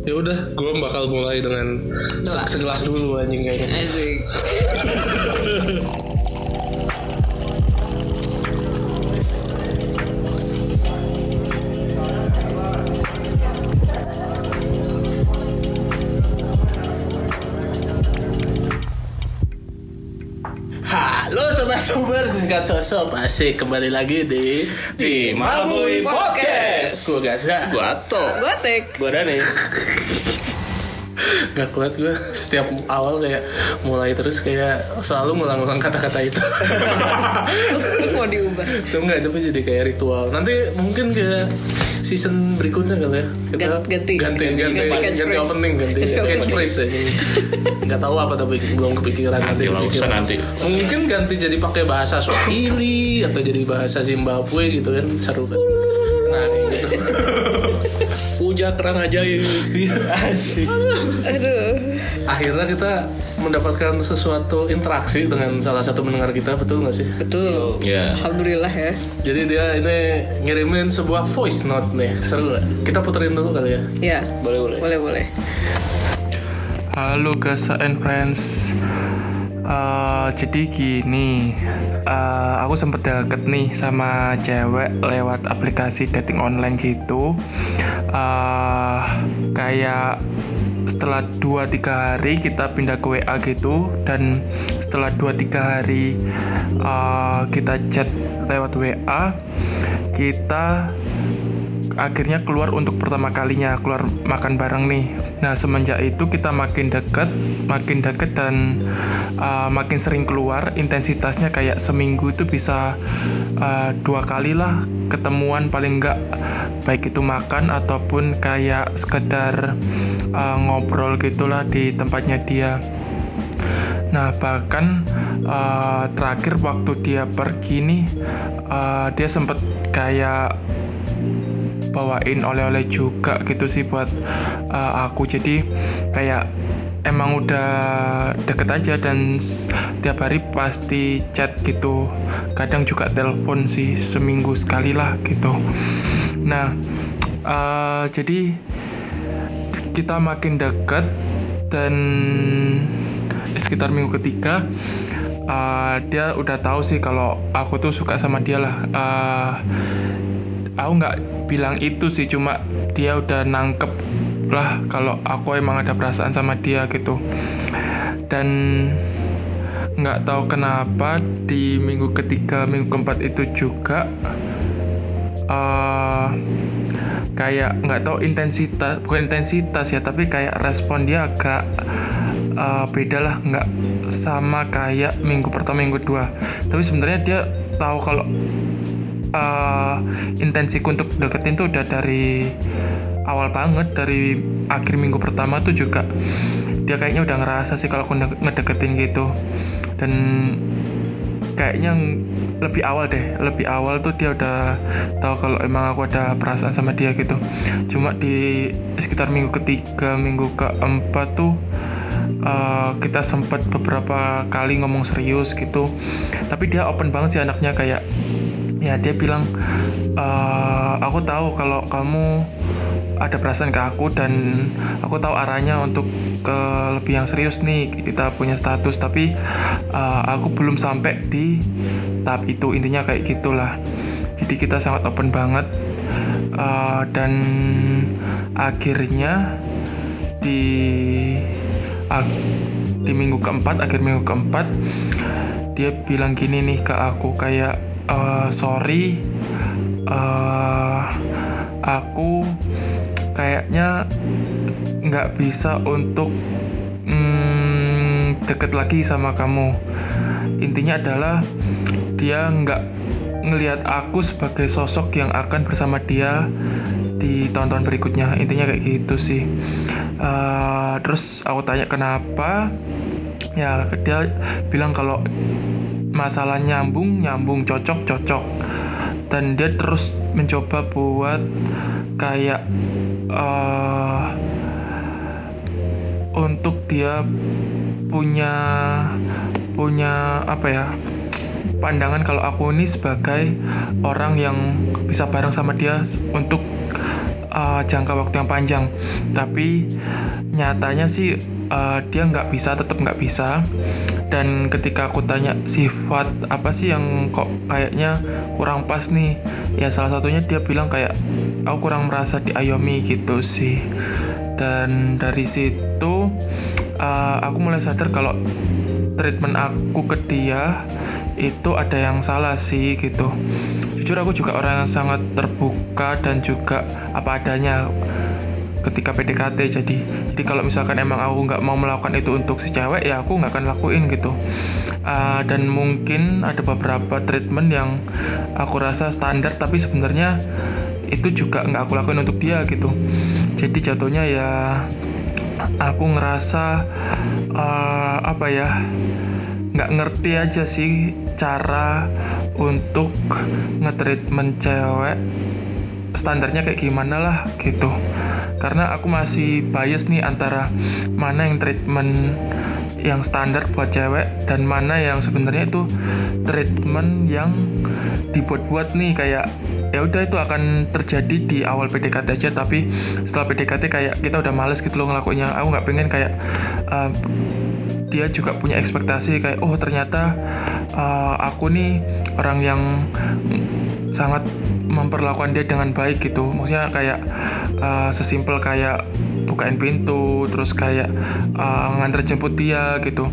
Ya udah, gue bakal mulai dengan Doa. segelas dulu anjing kayaknya. Asik. Halo sobat sobat singkat sosok asik kembali lagi di di Mabui Podcast. Gue Gaza. Gua Ato. Gotek. Gua Dani. Gak kuat gue setiap awal kayak mulai terus kayak selalu ngulang-ngulang kata-kata itu. Terus, terus mau diubah. Itu enggak tapi jadi kayak ritual. Nanti mungkin ke season berikutnya kali ya. Kita Gan- ganti. ganti ganti Ganti ganti, opening ganti Ganti opening. catchphrase ya. Enggak tahu apa tapi belum kepikiran Nanti lah, usah nanti. Mungkin ganti jadi pakai bahasa Swahili atau jadi bahasa Zimbabwe gitu kan seru kan. Nah, Puja terang ajaib. Asik. Aduh. Akhirnya kita mendapatkan sesuatu interaksi dengan salah satu mendengar kita, betul nggak sih? Betul. Ya. Alhamdulillah ya. Jadi dia ini ngirimin sebuah voice note nih, seru nggak? Kita puterin dulu kali ya. Ya. Boleh boleh. Boleh boleh. Halo Gasa and Friends Eh, Jadi gini eh, Aku sempet deket nih sama cewek lewat aplikasi dating online gitu. Eh, Kayak setelah 2-3 hari kita pindah ke WA gitu Dan setelah 2-3 hari eh, kita chat lewat WA Kita akhirnya keluar untuk pertama kalinya keluar makan bareng nih. Nah semenjak itu kita makin deket, makin deket dan uh, makin sering keluar. Intensitasnya kayak seminggu itu bisa uh, dua kali lah ketemuan paling enggak baik itu makan ataupun kayak sekedar uh, ngobrol gitulah di tempatnya dia. Nah bahkan uh, terakhir waktu dia pergi nih, uh, dia sempet kayak bawain oleh-oleh juga gitu sih buat uh, aku. Jadi kayak emang udah deket aja dan tiap hari pasti chat gitu. Kadang juga telepon sih seminggu sekali lah gitu. Nah uh, jadi kita makin deket dan sekitar minggu ketiga uh, dia udah tahu sih kalau aku tuh suka sama dia lah. Uh, aku nggak bilang itu sih cuma dia udah nangkep lah kalau aku emang ada perasaan sama dia gitu. Dan nggak tahu kenapa di minggu ketiga minggu keempat itu juga eh kayak nggak tahu intensitas bukan intensitas ya tapi kayak respon dia agak eh, beda lah nggak sama kayak minggu pertama minggu kedua tapi sebenarnya dia tahu kalau eh, intensiku untuk deketin tuh udah dari awal banget dari akhir minggu pertama tuh juga dia kayaknya udah ngerasa sih kalau aku nge- ngedeketin gitu. Dan kayaknya lebih awal deh lebih awal tuh dia udah tahu kalau emang aku ada perasaan sama dia gitu. Cuma di sekitar minggu ketiga minggu keempat tuh uh, kita sempat beberapa kali ngomong serius gitu. Tapi dia open banget sih anaknya kayak ya dia bilang "Eh, aku tahu kalau kamu ada perasaan ke aku dan aku tahu arahnya untuk ke lebih yang serius nih kita punya status. Tapi eh, aku belum sampai di tahap itu. Intinya kayak gitulah. Jadi kita sangat open banget. Eh, dan akhirnya di ag- di minggu keempat akhir minggu keempat dia bilang gini nih ke aku kayak "Eh, sorry. Eh, aku kayaknya nggak bisa untuk mm, deket lagi sama kamu. Intinya adalah dia nggak ngelihat aku sebagai sosok yang akan bersama dia di tahun-tahun berikutnya. Intinya kayak gitu sih. Eh, terus aku tanya kenapa? Ya dia bilang kalau masalah nyambung nyambung cocok cocok. Dan dia terus mencoba buat kayak eh untuk dia punya punya apa ya pandangan kalau aku ini sebagai orang yang bisa bareng sama dia untuk uh, jangka waktu yang panjang. Tapi nyatanya sih uh, dia nggak bisa tetap nggak bisa dan ketika aku tanya sifat apa sih yang kok kayaknya kurang pas nih ya salah satunya dia bilang kayak aku kurang merasa diayomi gitu sih. Dan dari situ uh, aku mulai sadar kalau treatment aku ke dia itu ada yang salah sih gitu. Jujur aku juga orang yang sangat terbuka dan juga apa adanya ketika PDKT jadi. Jadi kalau misalkan emang aku nggak mau melakukan itu untuk si cewek ya aku nggak akan lakuin gitu. Uh, dan mungkin ada beberapa treatment yang aku rasa standar tapi sebenarnya itu juga nggak aku lakuin untuk dia gitu. Jadi jatuhnya ya aku ngerasa uh, apa ya nggak ngerti aja sih cara untuk ngetreatment cewek. Standarnya kayak gimana lah gitu karena aku masih bias nih antara mana yang treatment yang standar buat cewek dan mana yang sebenarnya itu treatment yang dibuat-buat nih. Kayak ya udah itu akan terjadi di awal PDKT aja tapi setelah PDKT kayak kita udah males gitu loh ngelakuinnya. Aku nggak pengen kayak uh, dia juga punya ekspektasi kayak oh ternyata uh, aku nih orang yang sangat memperlakukan dia dengan baik gitu. Maksudnya kayak uh, sesimpel kayak bukain pintu terus kayak uh, nganter jemput dia gitu.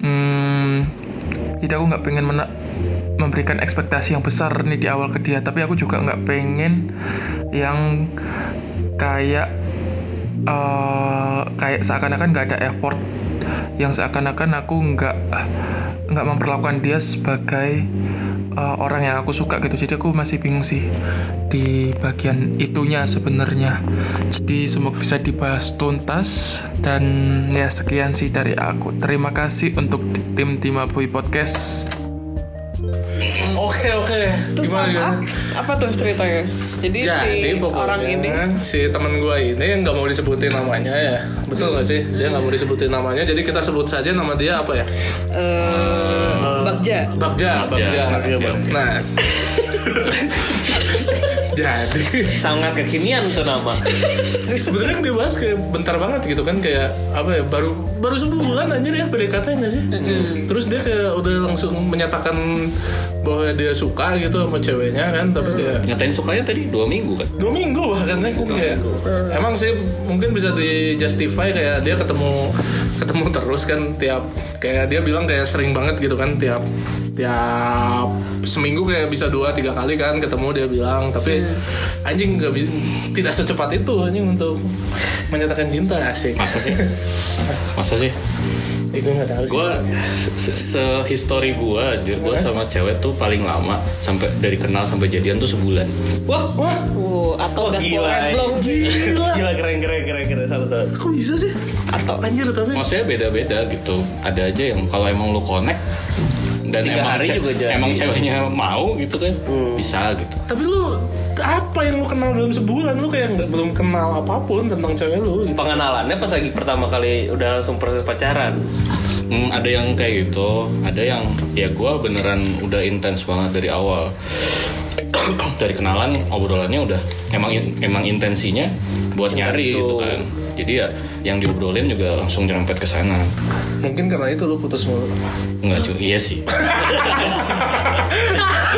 Hmm, jadi aku nggak pengen mena memberikan ekspektasi yang besar nih di awal ke dia. Tapi aku juga nggak pengen yang kayak uh, kayak seakan-akan nggak ada effort. Yang seakan-akan aku nggak nggak memperlakukan dia sebagai uh, orang yang aku suka gitu. Jadi aku masih bingung sih di bagian itunya sebenarnya. Jadi semoga bisa dibahas tuntas. Dan ya sekian sih dari aku. Terima kasih untuk tim tim Boy Podcast Oke oke. Terus Gimana, apa, gimana? apa tuh ceritanya? Jadi, si Jadi pokoknya orang ini si teman gua ini nggak mau disebutin namanya ya, betul nggak sih? Dia nggak mau disebutin namanya, jadi kita sebut saja nama dia apa ya? eh Bagja. Bagja, Bagja. Bagja, Bagja. Nah, jadi. Sangat kekinian tuh nama. sebenarnya yang dibahas kayak bentar banget gitu kan kayak apa ya baru baru sebulan anjir ya PDKT nggak sih? Terus dia kayak udah langsung menyatakan bahwa dia suka gitu sama ceweknya kan tapi kayak Nyatain sukanya tadi dua minggu kan. dua minggu bahkan kan kayak emang sih mungkin bisa di justify kayak dia ketemu ketemu terus kan tiap kayak dia bilang kayak sering banget gitu kan tiap tiap seminggu kayak bisa dua tiga kali kan ketemu dia bilang. Tapi anjing nggak bi- tidak secepat itu anjing untuk menyatakan cinta asik. Masa sih? Masa sih? itu nggak tahu sih. Gue sehistory gue, anjir gue sama cewek tuh paling lama sampai dari kenal sampai jadian tuh sebulan. wah wah. Uh, atau gas belum gila Gila. Keren keren keren keren satu satu. kok bisa sih? Atau anjir tapi Maksudnya beda-beda gitu. Ada aja yang kalau emang lu connect dan Tiga emang, hari ce- juga jadi. emang ceweknya mau gitu kan bisa gitu. tapi lu apa yang lu kenal dalam sebulan lu kayak belum kenal apa pun tentang cewek lu gitu. pengenalannya pas lagi pertama kali udah langsung proses pacaran Hmm, ada yang kayak gitu, ada yang ya gue beneran udah intens banget dari awal. dari kenalan obrolannya udah emang emang intensinya buat nyari gitu kan. Jadi ya yang diobrolin juga langsung nyerempet ke sana. mungkin karena itu lu putus mulu Enggak juga, iya sih.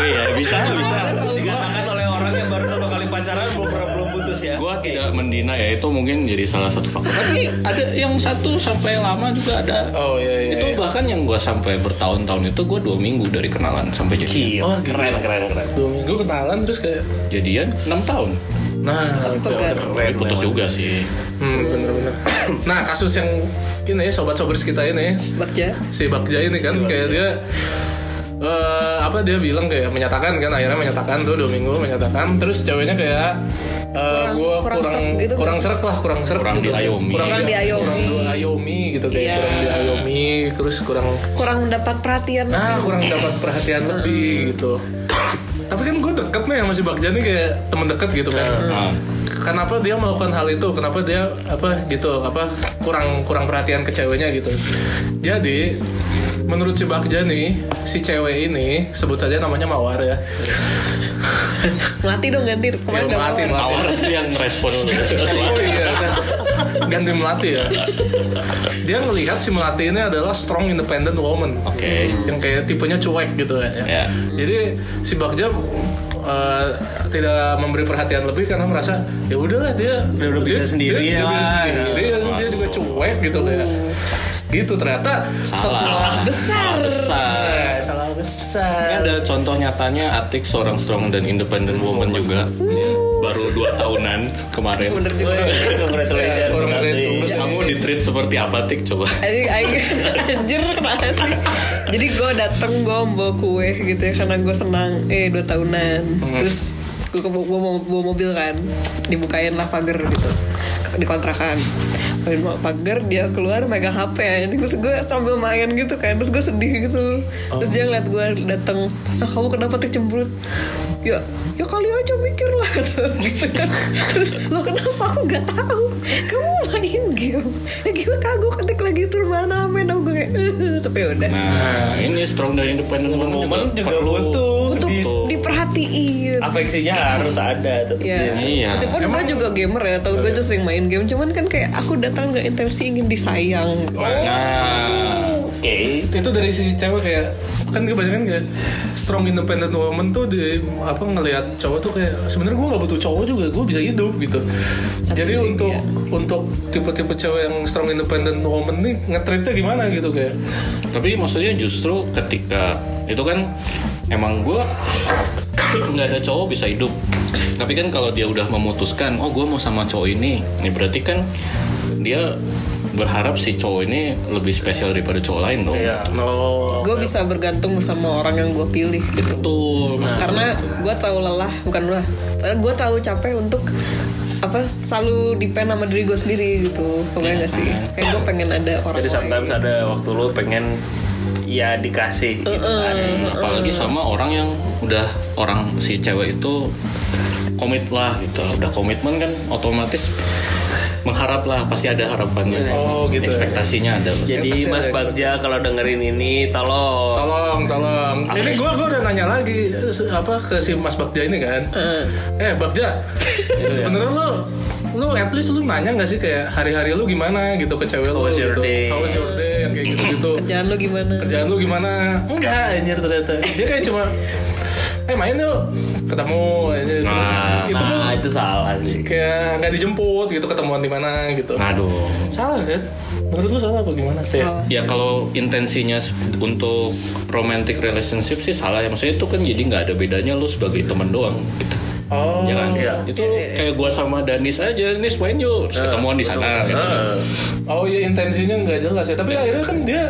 iya, bisa, bisa. dikatakan oleh orang yang baru satu kali pacaran belum pernah belum putus ya Gua tidak mendina ya itu mungkin jadi salah satu faktor. Tapi ada yang satu sampai lama juga ada. oh iya iya itu bahkan yang gua sampai bertahun-tahun itu gua dua minggu dari kenalan sampai jadian. Gila, keren keren keren dua minggu kenalan terus kayak Jadian enam tahun. Nah pegar. Tapi putus juga sih. hmm, bener-bener nah kasus yang ini ya sobat-sobers kita ini Bagja. si Bagja ini kan kayak dia eh, apa dia bilang kayak menyatakan kan akhirnya menyatakan tuh dua minggu menyatakan terus ceweknya kayak eh, Kurang- gua kurang kurang serek gitu kurang kan? serak lah kurang serak Kurang gitu. diayomi. kurang, Kurang diayomi. kurang diayomi gitu kayak Iya. kurang diayomi terus kurang Kurang mendapat perhatian. Nah, kurang dapat perhatian lebih gitu. Tapi kan gue deket nih sama si Bagja nih kayak temen deket gitu kan. Nah, Kenapa dia melakukan hal itu? Kenapa dia apa gitu? Apa kurang kurang perhatian ke ceweknya gitu? Jadi menurut si Bagja nih, si cewek ini sebut saja namanya Mawar ya. Melati dong ganti kemarin Ya, udah Melati, mawar. Tuh yang respon lu Oh iya, kan. ganti melati ya. Dia ngelihat si melati ini adalah strong independent woman. Oke. Yang kayak tipenya cuek gitu ya. Ya. Jadi si Bagja eh, tidak memberi perhatian lebih karena merasa ya udahlah dia Dia udah bisa sendiri dia, dia lah. bisa sendiri dia, dia juga cuek gitu kayak gitu ternyata Salah. Besar. Besar. Eh, salah Ini besar ada contoh nyatanya Atik seorang strong dan independent woman juga. Dia baru dua tahunan kemarin. Bener juga. Congratulations. Itu. Terus kamu di treat seperti apa Tik coba? Anjir kenapa sih? Jadi gue dateng gue bawa kue gitu ya karena gue senang eh dua tahunan. Terus gue gue mau bawa mobil kan, dibukain lah pagar gitu di kontrakan. Bukain pagar dia keluar megang HP ya. Terus gue sambil main gitu kan, terus gue sedih gitu. Terus dia ngeliat gue dateng, ah kamu kenapa tuh cemberut? Ya, ya kali aja mikir lah gitu kan. Terus lo kenapa aku nggak tahu? Kamu main game, ya gue kagok ketik lagi tuh mana main aku kayak tapi ya udah. Nah, ini strong dan independent woman Momen juga perlu butuh Untuk di- diperhatiin. afeksinya harus ada tuh. Ya. Iya. Meskipun gue juga gamer ya, tau gue tuh sering main game, cuman kan kayak aku datang nggak intensi ingin disayang. Nah, Oke. itu dari si cewek kayak kan kebanyakan kayak strong independent woman tuh di apa ngelihat cowok tuh kayak sebenarnya gue nggak butuh cowok juga gue bisa hidup gitu jadi sisi, untuk iya. untuk tipe-tipe cewek yang strong independent woman nih ngetritnya gimana gitu kayak tapi maksudnya justru ketika itu kan emang gue nggak ada cowok bisa hidup. Tapi kan kalau dia udah memutuskan, oh gue mau sama cowok ini, ini berarti kan dia berharap si cowok ini lebih spesial daripada cowok lain dong. Iya. no Gue bisa bergantung sama orang yang gue pilih gitu. Betul. Karena gue tahu lelah, bukan lelah. Karena gue tahu capek untuk apa selalu depend sama diri gue sendiri gitu. Kebayang gak sih? Kayak gue pengen ada orang Jadi lain. sometimes ada waktu lu pengen ya dikasih gitu kan. Apalagi sama orang yang udah orang si cewek itu komit lah gitu. Udah komitmen kan otomatis mengharap lah pasti ada harapannya. Oh, gitu ya. Ekspektasinya ada. pasti. Jadi pasti Mas Bagja kalau dengerin ini tolong tolong tolong ini gue gue udah nanya lagi apa ke si Mas Bagja ini kan eh Bagja sebenarnya lu lu at least lu nanya nggak sih kayak hari-hari lu gimana gitu ke cewek lu gitu day? how was your day yang kayak gitu gitu Kerjaan lo gimana? kerjaan lu gimana enggak anjir ternyata dia kayak cuma eh main yuk ketemu anjir. Nah, itu tuh Nah itu salah sih kayak nggak dijemput gitu ketemuan di mana gitu Aduh. salah kan menurut lu salah apa gimana Salah. Ya kalau intensinya untuk romantic relationship sih salah ya. Maksudnya itu kan jadi nggak ada bedanya lu sebagai teman doang gitu. Oh Ya kan? Iya. Itu kayak gua sama Danis aja, Nis main yuk, terus ketemuan di sana gitu. Nah, Oh iya intensinya nggak jelas ya. Tapi akhirnya kan dia,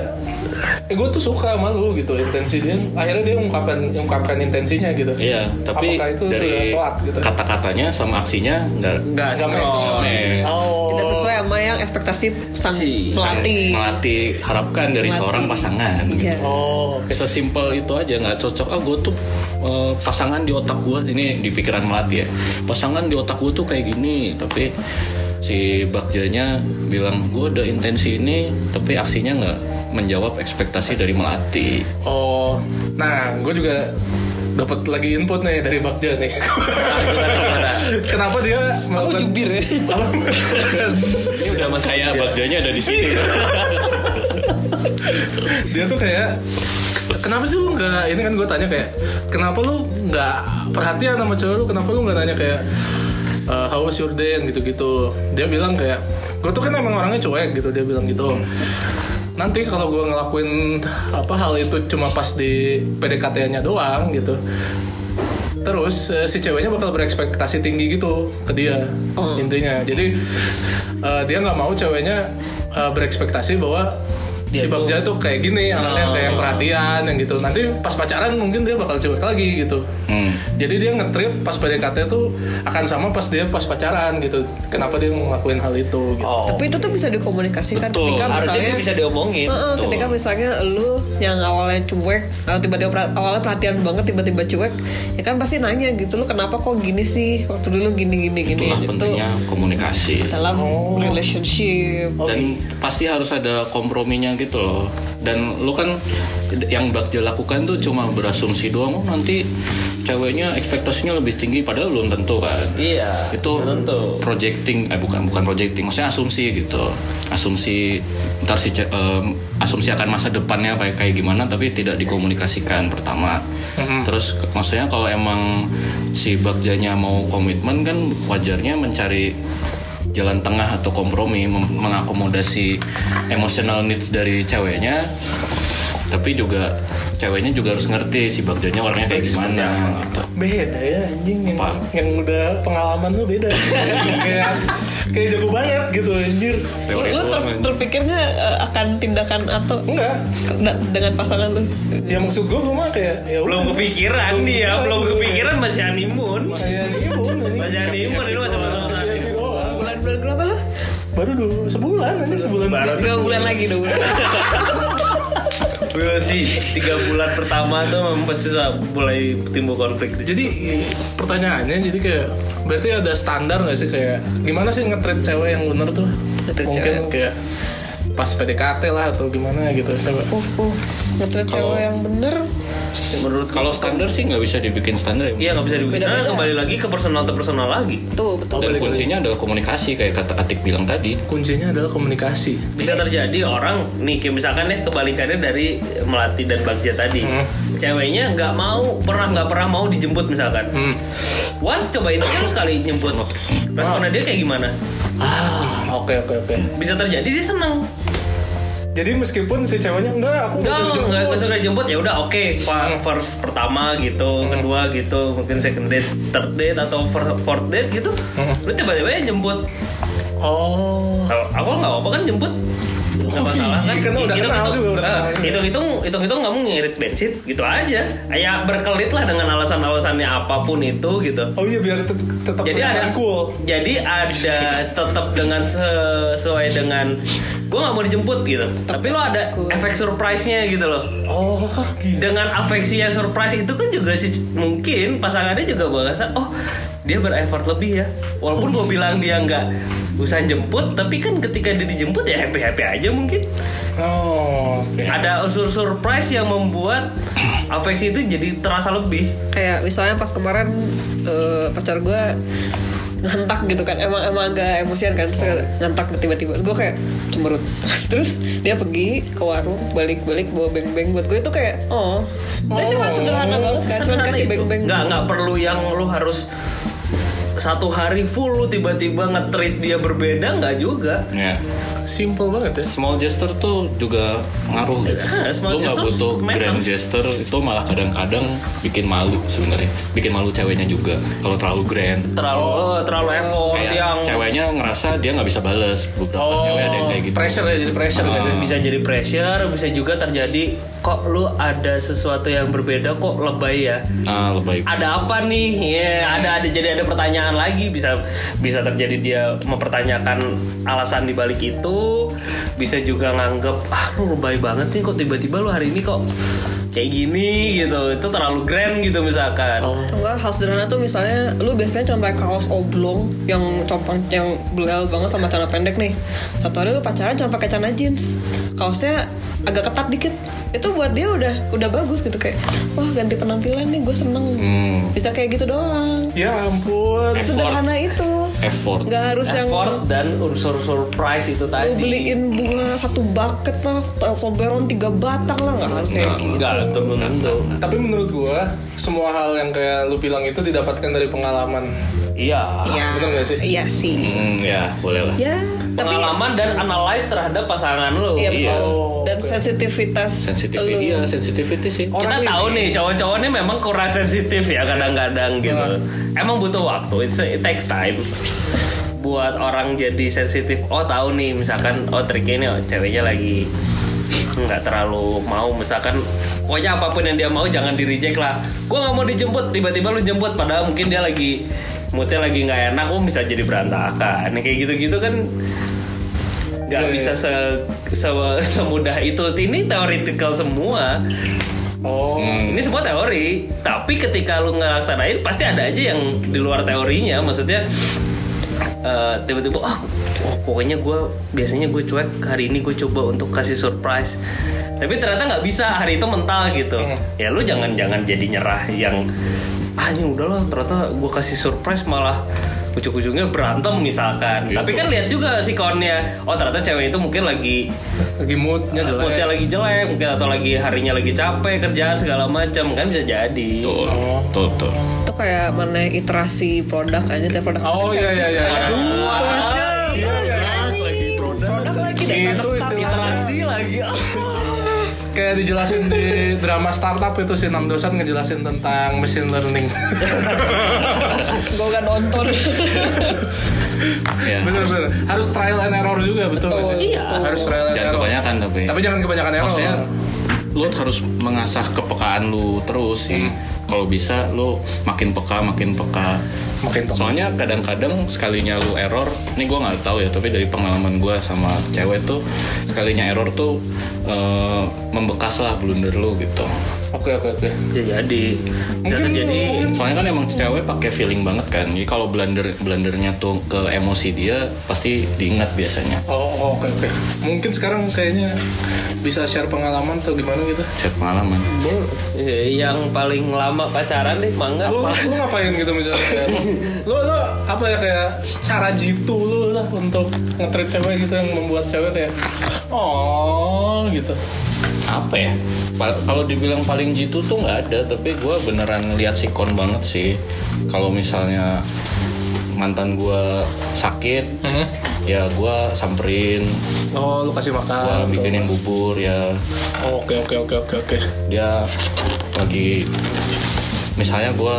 eh gue tuh suka sama lu gitu intensi dia. Akhirnya dia ungkapkan ungkapkan intensinya gitu. Iya, tapi Apakah itu dari telat gitu? kata-katanya sama aksinya nggak Nggak match. Oh. Tidak sesuai sama yang ekspektasi sang Si- pelatih. melatih harapkan dari seorang pasangan. Iya. Oh, oke. Sesimpel itu aja nggak cocok. Ah gue tuh eh, pasangan di otak gue ini di pikiran melati ya. Pasangan di otak gue tuh kayak gini, tapi si Bagjanya bilang gue ada intensi ini, tapi aksinya nggak menjawab ekspektasi dari melati. Oh, nah gue juga dapat lagi input nih dari Bagja nih. Kenapa dia melakukan jubir ya? Ini udah mas saya Bagjanya ada di sini. dia tuh kayak kenapa sih lu nggak ini kan gue tanya kayak kenapa lu nggak perhatian sama cewek lu? Kenapa lu nggak nanya kayak uh, how was your day? gitu gitu dia bilang kayak gue tuh kan emang orangnya cuek gitu dia bilang gitu. Nanti kalau gue ngelakuin apa hal itu cuma pas di PDKT-nya doang gitu terus eh, si ceweknya bakal berekspektasi tinggi gitu ke dia intinya. Jadi eh, dia nggak mau ceweknya eh, berekspektasi bahwa si Bagja tuh kayak gini anaknya kayak yang perhatian yang gitu. Nanti pas pacaran mungkin dia bakal cuek lagi gitu. Hmm. Jadi dia nge-treat pas PDKT tuh akan sama pas dia pas pacaran gitu kenapa dia ngelakuin hal itu gitu Oh. Tapi itu tuh bisa dikomunikasikan Betul. ketika Harusnya misalnya bisa diomongin. Heeh, ketika misalnya lu yang awalnya cuek, kalau tiba-tiba awalnya perhatian banget tiba-tiba cuek, ya kan pasti nanya gitu lu kenapa kok gini sih waktu dulu gini gini gini Itulah gitu pentingnya komunikasi. dalam relationship. dan pasti harus ada komprominya gitu loh dan lu kan yang Bagja lakukan tuh cuma berasumsi doang oh nanti ceweknya ekspektasinya lebih tinggi padahal belum tentu kan Iya. itu tentu. projecting eh bukan bukan projecting maksudnya asumsi gitu asumsi ntar si em, asumsi akan masa depannya kayak kayak gimana tapi tidak dikomunikasikan pertama terus ke- maksudnya kalau emang si bagjanya mau komitmen kan wajarnya mencari jalan tengah atau kompromi mengakomodasi emotional needs dari ceweknya tapi juga ceweknya juga harus ngerti si bagjanya orangnya kayak gimana gitu. beda ya anjing yang, Apa? yang udah pengalaman lu beda kayak kayak jago banget gitu anjir teori lu ter- doang, anjing. terpikir nggak eh, akan tindakan atau enggak dengan pasangan lu ya maksud gue gue mah kayak ya Belum kepikiran dia, belum kepikiran masih honeymoon. kayak imun anjing. Masih honeymoon ini masih doang. bulan-bulan berapa lu baru dulu sebulan nanti sebulan Baru dua bulan lagi dua bulan Gue sih tiga bulan pertama tuh memang pasti mulai timbul konflik. jadi pertanyaannya jadi kayak berarti ada standar nggak sih kayak gimana sih nge-treat cewek yang bener tuh mungkin cewek. kayak pas PDKT lah atau gimana gitu coba uh uh ngetrit cewek yang bener menurut Kalau standar sih nggak bisa dibikin standar ya. Iya nggak bisa dibikin. Beda-beda. Nah, kembali lagi ke personal to personal lagi. tuh betul Dan kuncinya adalah komunikasi kayak kata Atik bilang tadi. kuncinya adalah komunikasi Bisa terjadi orang nih kayak misalkan ya kebalikannya dari melati dan bagja tadi. Hmm. Ceweknya nggak mau pernah nggak pernah mau dijemput misalkan. hmm. Wan cobain aja lu sekali jemput. Responnya dia kayak gimana? ah oke oke oke Bisa terjadi dia seneng. Jadi meskipun si ceweknya enggak aku Enggak, usah dijemput." enggak, enggak suka dijemput ya udah oke fa- first pertama gitu, kedua gitu, mungkin second date, third date atau fourth date gitu. Lu tiba-tiba ya jemput. oh aku nggak apa kan jemput. Nggak masalah kan. Karena udah Hitung- kenal hitung- juga, udah nah, kenal. Hitung-hitung, hitung-hitung kamu ngirit bensin gitu aja. Ya berkelit lah dengan alasan-alasannya apa pun itu gitu. oh iya biar tet- tetap Jadi ada cool jadi ada tetap dengan sesuai dengan gue nggak mau dijemput gitu. Tapi lo ada efek surprise-nya gitu loh. oh Dengan afeksi yang surprise itu kan juga sih mungkin pasangannya juga merasa oh dia bereffort lebih ya. Walaupun gue bilang dia nggak usah jemput, tapi kan ketika dia dijemput ya happy happy aja mungkin. oh oke. Ada unsur surprise yang membuat afeksi itu jadi terasa lebih. kayak misalnya pas kemarin eh, pacar gue ngentak gitu kan emang emang agak emosian kan terus ngentak tiba-tiba. Gue kayak cemberut. Terus dia pergi ke warung balik-balik bawa beng-beng. Buat gue itu kayak oh. Dia cuma sederhana banget kan cuma kasih beng-beng. Nggak nggak perlu yang lu harus satu hari full lu tiba-tiba nge-treat dia berbeda nggak juga Ya. simple banget ya Small gesture tuh juga ngaruh gitu. Ah, small Lu nggak butuh matters. grand gesture itu malah kadang-kadang bikin malu sebenarnya. Bikin malu ceweknya juga kalau terlalu grand. terlalu eh, terlalu effort Kayak yang ceweknya ngerasa dia nggak bisa bales. Beberapa cewek ada yang kayak gitu. pressure ya jadi pressure nggak sih bisa jadi pressure bisa juga terjadi kok lu ada sesuatu yang berbeda kok lebay ya Ah, lebay. ada apa nih ya ada ada jadi ada pertanyaan lagi. Bisa bisa terjadi dia mempertanyakan alasan di balik itu. Bisa juga nganggep ah lu lebay banget nih kok tiba-tiba lu hari ini kok kayak gini gitu. Itu terlalu grand gitu misalkan. Atau enggak hal sederhana tuh misalnya lu biasanya cuma pakai kaos oblong yang compang yang belel banget sama celana pendek nih. Satu hari lu pacaran cuma pakai celana jeans. Kaosnya agak ketat dikit. Itu buat dia udah udah bagus gitu kayak wah ganti penampilan nih gue seneng. Hmm, bisa kayak gitu doang. Ya ampun. Sederhana itu. Effort. nggak harus yang effort dan unsur surprise itu lu tadi beliin bunga satu bucket lah Toblerone tiga batang lah nggak harus kayak gitu. Tentu tentu tapi menurut gua semua hal yang kayak lu bilang itu didapatkan dari pengalaman. Iya. Iya, bener nggak sih? iya sih. Hmm, ya boleh lah. ya tapi pengalaman dan analyze terhadap pasangan lu iya, Iya. betul. dan sensitivitas Sensitivity lu. ya, sensitivity sih. kita tahu nih cowok-cowok ini memang kurang sensitif ya kadang-kadang gitu. Emang butuh waktu, It's, it takes time. Buat orang jadi sensitif. Oh tahu nih, misalkan oh triknya ini oh, ceweknya lagi nggak terlalu mau misalkan pokoknya apa pun yang dia mau jangan di reject lah gue nggak mau dijemput tiba-tiba lu jemput padahal mungkin dia lagi moodnya lagi nggak enak oh bisa jadi berantakan kayak gitu-gitu kan nggak Iya, bisa se, se- semudah itu. Ini teoritikal semua. Oh. Ini semua teori. Tapi ketika lu ngelaksanain pasti ada aja yang di luar teorinya. Maksudnya eh, tiba-tiba ah oh, pokoknya gue biasanya gue cuek. Hari ini gue coba untuk kasih surprise. Tapi ternyata nggak bisa. Hari itu mental gitu. Ya lu jangan jangan jadi nyerah yang ah ini udahlah ternyata gue kasih surprise malah ujung-ujungnya berantem misalkan. Iya tapi kan lihat juga si konnya. Oh ternyata cewek itu mungkin lagi lagi moodnya jelek. moodnya lagi jelek mungkin atau lagi harinya lagi capek kerjaan segala macam kan bisa jadi. Tuh tuh tuh Itu kayak mana iterasi produk aja tiap produk. oh iya iya iya Aduh, Iya, lagi produk lagi dasar itu istilah iterasi lagi kayak dijelasin di drama startup itu si enam dosen ngejelasin tentang machine learning. Gue gak nonton. ya bener bener. Harus trial and error juga betul nggak sih? Iya. harus trial and jangan error. kebanyakan tapi. Tapi jangan kebanyakan error. Maksudnya lu harus mengasah kepekaan lu terus sih. Kalau bisa lu makin peka makin peka makin soalnya kadang-kadang sekalinya lu error ini gue nggak tahu ya tapi dari pengalaman gue sama cewek tuh sekalinya error tuh eh, membekas lah blunder lu gitu oke oke oke. Ya jadi Mungkin- dan jadi soalnya kan emang cewek pakai feeling banget kan. Jadi kalau blunder blundernya tuh ke emosi dia pasti diingat biasanya. Oh oh, oke oke. Mungkin sekarang kayaknya bisa share pengalaman atau gimana gitu? Chat pengalaman. Eh, yang paling lama pacaran deh mangga lu, apa lu ngapain gitu misalnya kayak, lu, lu apa ya kayak cara jitu lu lah untuk ngetrit cewek gitu yang membuat cewek kayak oh gitu. Apa ya kalau dibilang paling jitu tuh nggak ada tapi gue beneran lihat sikon banget sih. Kalau misalnya mantan gue sakit Hmm. ya gue samperin. Oh lu kasih gue makan bikinin bubur ya. Oke oke oke oke oke. Dia lagi misalnya gue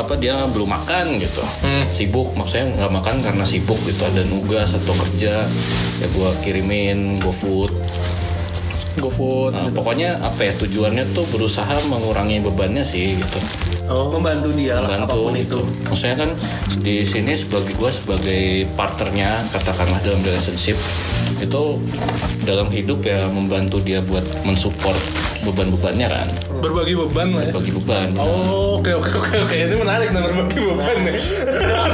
apa dia belum makan gitu. Hmm. sibuk maksudnya nggak makan karena sibuk gitu ada nugas atau kerja. Ya gue kirimin gue food GoFood Nah, pokoknya apa ya tujuannya tuh berusaha mengurangi bebannya sih gitu. Oh. Membantu dia lah membantu apa pun gitu. itu. Maksudnya kan di sini sebagai gue sebagai partnernya katakanlah dalam relationship itu dalam hidup ya membantu dia buat mensupport beban-bebannya kan. Berbagi beban lah ya? Bagi beban. Oh, oke oke oke oke. Ini menarik nih berbagi beban nih. Istilah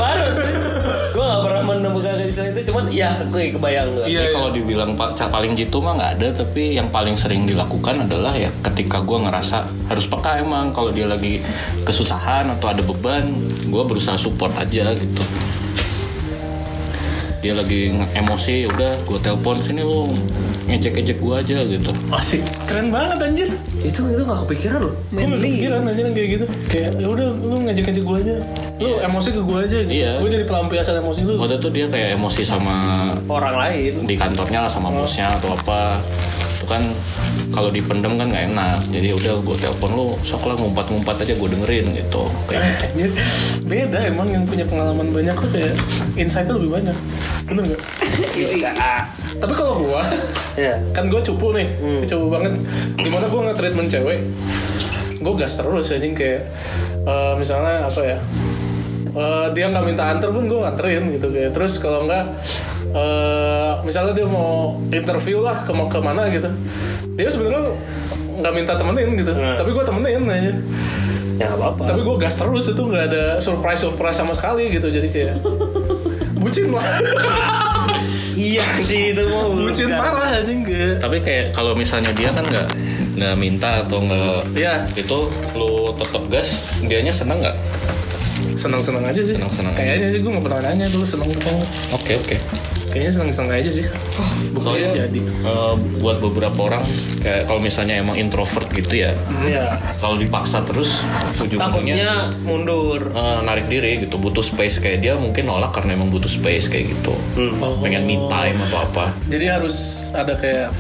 cuman ya gue kebayang gue Iya, iya. kalau dibilang paling jitu mah nggak ada, tapi yang paling sering dilakukan adalah ya ketika gue ngerasa harus peka emang kalau dia lagi kesusahan atau ada beban, gue berusaha support aja gitu. Dia lagi emosi, ya udah gue telepon sini lu ngejek-ngejek gue aja gitu. Asik, keren banget anjir. itu itu gak kepikiran loh Gue gak kepikiran anjir kayak gitu. Kayak ya udah lu ngajak-ngajak gue aja. Lu emosi ke gue aja gitu. Iya. Gue jadi pelampiasan emosi lu. Waktu itu dia kayak emosi sama orang lain di kantornya lah sama bosnya atau apa itu kan kalau dipendem kan nggak enak. Jadi udah gue telepon lu sok lah ngumpat-ngumpat aja gue dengerin gitu. Kayak gitu. Anjir, beda emang yang punya pengalaman banyak tuh kayak insight-nya lebih banyak. Bener gak? bisa. Tapi kalau gua ya kan gue cupu nih. Cupu banget. Gimana gue nge-treatment cewek? Gue gas terus anjing kayak eh, misalnya apa ya? Eh, dia nggak minta anter pun gue nganterin gitu kayak. Terus kalau nggak eh, misalnya dia mau interview lah ke ke mana gitu. Dia sebenarnya nggak minta temenin gitu. Hmm. tapi gue temenin aja. Ya gak apa-apa. Tapi gue gas terus itu nggak ada surprise surprise sama sekali gitu. Jadi kayak bucin lah. Iya sih itu mau bucin parah anjing kayak. Tapi kayak kalau misalnya dia kan nggak nggak minta atau nggak Iya. itu lu tetap gas dianya seneng nggak? Senang-senang aja sih. Senang-senang aja. kayaknya sih gue nggak pernah nanya dulu seneng banget. Oke oke kayaknya senang-senang aja sih. Bukannya soalnya jadi. eh, buat beberapa orang kayak kalau misalnya emang introvert gitu ya ya kalau dipaksa terus ujung-ujungnya mundur. Eh, narik diri gitu butuh space. Kayak dia mungkin nolak karena emang butuh space kayak gitu. Oh. pengen me time atau apa. Jadi harus ada kayak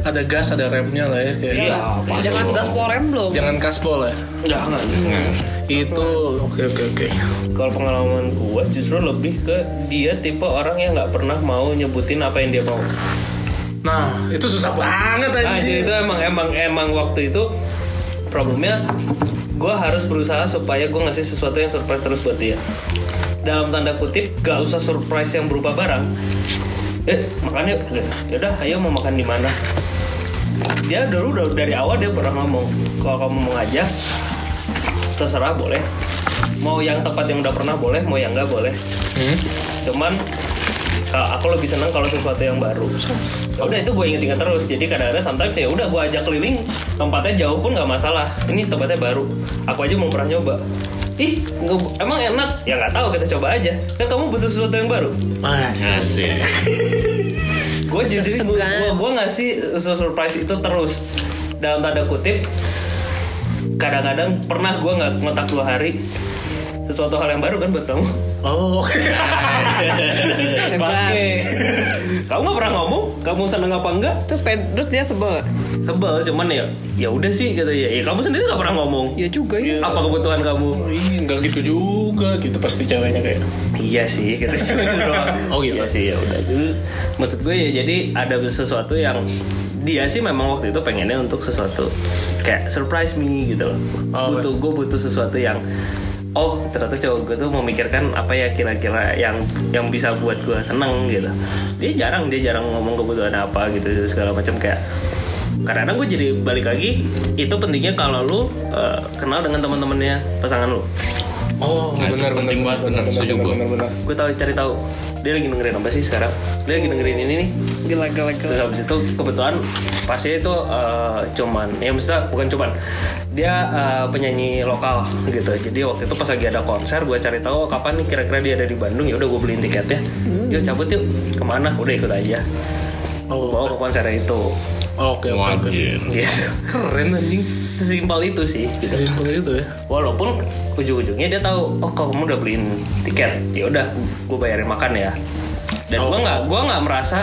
ada gas ada remnya lah ya kayak Iya, pasti. Jangan gas rem belum. jangan kaspol ya jangan Nah, itu oke oke oke kalau pengalaman gue justru lebih ke dia tipe orang yang nggak pernah mau nyebutin apa yang dia mau nah itu susah banget Nah itu, anjir itu emang emang emang waktu itu problemnya gue harus berusaha supaya gue ngasih sesuatu yang surprise terus buat dia. Dalam tanda kutip gak usah surprise yang berupa barang. Eh makannya yaudah ayo mau makan di mana? Dia dulu udah dari awal dia pernah ngomong kalau kamu mau ngajak terserah boleh. Mau yang tempat yang udah pernah boleh, mau yang nggak boleh. Hmm? Cuman Kalau aku lebih senang kalau sesuatu yang baru. Ya udah itu gue inget-inget terus. Jadi kadang-kadang sometimes ya udah gue ajak keliling tempatnya jauh pun nggak masalah. Ini tempatnya baru. Aku aja mau pernah nyoba. Ih, emang enak? Ya nggak tahu kita coba aja. Kan kamu butuh sesuatu yang baru. Asik. gue jadi gue gue ngasih surprise itu terus. Dalam tanda kutip kadang-kadang pernah gue nggak ngotak dua hari sesuatu hal yang baru kan buat kamu. Oh, oke. Kamu nggak pernah ngomong kamu seneng apa enggak? Terus terus dia sebel. sebel cuman ya ya udah sih gitu ya, ya kamu sendiri nggak pernah ngomong. Ya juga ya. apa kebutuhan kamu? Ih, nggak gitu juga gitu pasti ceweknya kayak. iya sih gitu Oh, gitu. Iya sih ya udah. Maksud gue ya jadi ada sesuatu yang dia sih memang waktu itu pengennya untuk sesuatu. Kayak surprise me gitu loh. Oh, butuh gue butuh sesuatu yang oh ternyata cowok gue tuh memikirkan apa ya kira-kira yang yang bisa buat gue seneng gitu. Dia jarang dia jarang ngomong kebutuhan apa gitu segala macam kayak karena gue jadi balik lagi itu pentingnya kalau lu eh, kenal dengan teman-temannya pasangan lu. Oh, Nah, benar benar penting banget, benar, setuju gua. benar benar. gue tahu cari tahu. Dia lagi dengerin apa sih sekarang? Dia lagi dengerin ini nih Gila, gila, gila. terus habis itu kebetulan pasnya itu eh, cuman ya maksudnya bukan cuman dia eh, penyanyi lokal gitu. Jadi waktu itu pas lagi ada konser gue cari tahu kapan nih kira-kira dia ada di Bandung. Ya udah gue beliin tiketnya. Yuk cabut yuk. Ke mana? Udah ikut aja. Oh, bawa ke konsernya itu. Oke oke gitu Keren anjing. sesimpel itu sih. Gitu. Sesimpel itu ya. walaupun ujung-ujungnya dia tahu oh kalau kamu udah beliin tiket? Ya udah gue bayarin makan ya dan Oh. gue nggak gue nggak merasa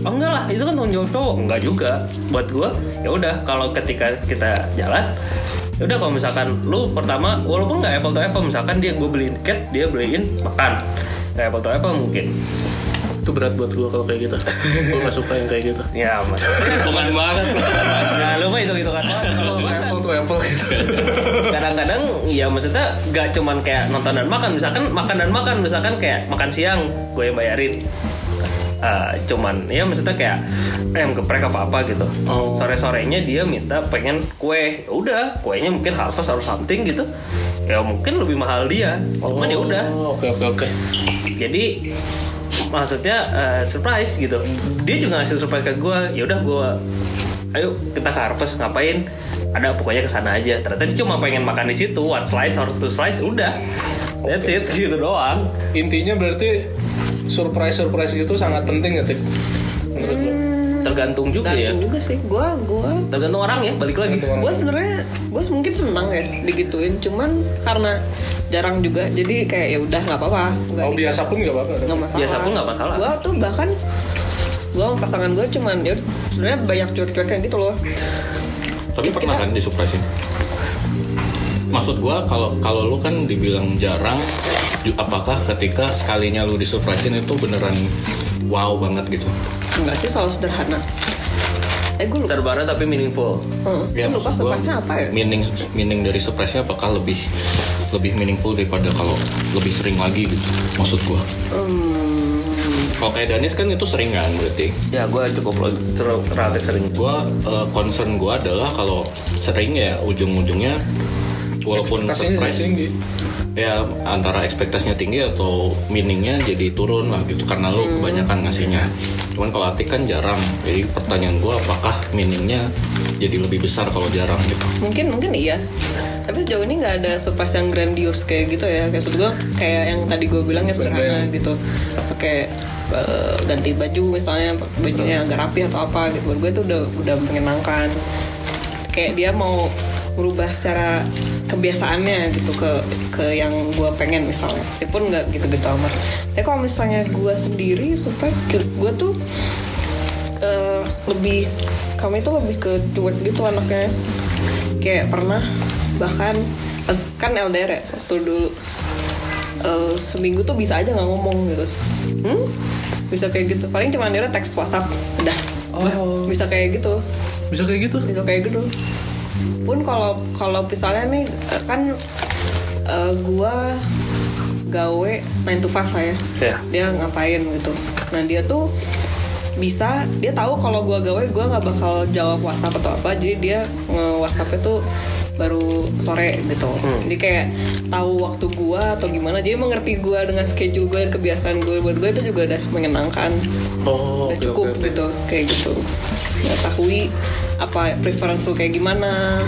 oh enggak lah itu kan tanggung jawab cowok enggak juga buat gue ya udah kalau ketika kita jalan ya udah kalau misalkan lu pertama walaupun nggak apple to apple misalkan dia gue beliin tiket dia beliin makan nggak apple to apple mungkin Itu berat buat gua kalau kayak gitu. gua nggak suka yang kayak gitu. ya maksudnya Bukan banget. nah lu mah itu gitu kan Kalau gua- Apple gitu. kadang-kadang ya maksudnya gak cuman kayak nonton dan makan. Misalkan makan dan makan misalkan kayak makan siang gue yang bayarin. Ah, cuman ya maksudnya kayak ayam geprek apa apa gitu. Oh. sore sorenya dia minta pengen kue. Ya udah kuenya mungkin harvest atau something gitu. Ya mungkin lebih mahal dia. Cuman ya udah. Oh, Oke oke oke. jadi maksudnya eh, surprise gitu. Dia juga ngasih surprise ke gue ya udah gue ayo kita ke harvest ngapain ada pokoknya ke sana aja. Ternyata dia cuma pengen makan di situ. One slice or two slice udah. That's it gitu doang. Intinya berarti surprise surprise gitu sangat penting ya Tik? Menurut gua. tergantung juga ya. Gantung juga sih. Gue, gue tergantung orang ya balik lagi. Gue sebenarnya gue mungkin senang ya digituin. Cuman karena jarang juga jadi kayak ya udah nggak apa-apa. Oh biasa pun nggak apa-apa. nggak masalah. Biasa pun nggak masalah. gue tuh bahkan gue sama pasangan gue cuman ya sebenarnya banyak cuek-cueknya gitu loh Tapi pernah kan disupresin? Maksud gua kalau kalau lu kan dibilang jarang, apakah ketika sekalinya lu disupresin itu beneran wow banget gitu? enggak sih soal sederhana eh gue lupa sederhana tapi meaningful Heeh, Ya, gue lupa surprise-nya apa ya Meaning meaning dari surprise-nya apakah lebih lebih meaningful daripada kalau lebih sering lagi gitu? Maksud gua. Hmm, Kalau kayak Danis kan itu sering kan berarti. ya gue cukup ter- relatif sering Gua eh, concern gua adalah kalau sering ya ujung-ujungnya walaupun surprise tinggi. Ya antara ekspektasinya tinggi atau meaningnya jadi turun lah gitu karena lu kebanyakan ngasihnya. Cuman kalau Atik kan jarang jadi pertanyaan gua apakah meaningnya jadi lebih besar kalau jarang gitu? Mungkin mungkin iya. Tapi sejauh ini nggak ada surprise yang grandios kayak gitu ya. Kayak gue kayak yang tadi gue bilang ya sederhana gitu. Pakai eh, ganti baju misalnya bajunya agak rapi atau apa gitu. Buat gue itu udah udah menyenangkan. Kayak dia mau merubah secara kebiasaannya gitu ke ke yang gue pengen misalnya. Meskipun nggak gitu-gitu amat. Tapi kalau misalnya gue sendiri surprise gue tuh eh, lebih kami itu lebih ke cuek gitu anaknya. Kayak pernah bahkan kan LDR ya waktu dulu. Eh, seminggu tuh bisa aja nggak ngomong gitu. Hmm? bisa kayak gitu. Paling cuma dia teks WhatsApp. Udah. Oh. bisa kayak gitu. Bisa kayak gitu? bisa kayak gitu pun kalau kalau misalnya nih kan eh, gua gawe 9 to 5 lah ya. Ya. dia ngapain gitu. Nah dia tuh bisa dia tahu kalau gua gawe gua nggak bakal jawab WhatsApp atau apa. Jadi dia nge WhatsAppnya tuh baru sore gitu. Jadi kayak tahu waktu gua atau gimana. Jadi mengerti gua dengan schedule gua dan kebiasaan gua. Buat gua itu juga udah menyenangkan. Oh, udah oke, cukup oke, oke. gitu kayak gitu mengetahui apa preference kayak gimana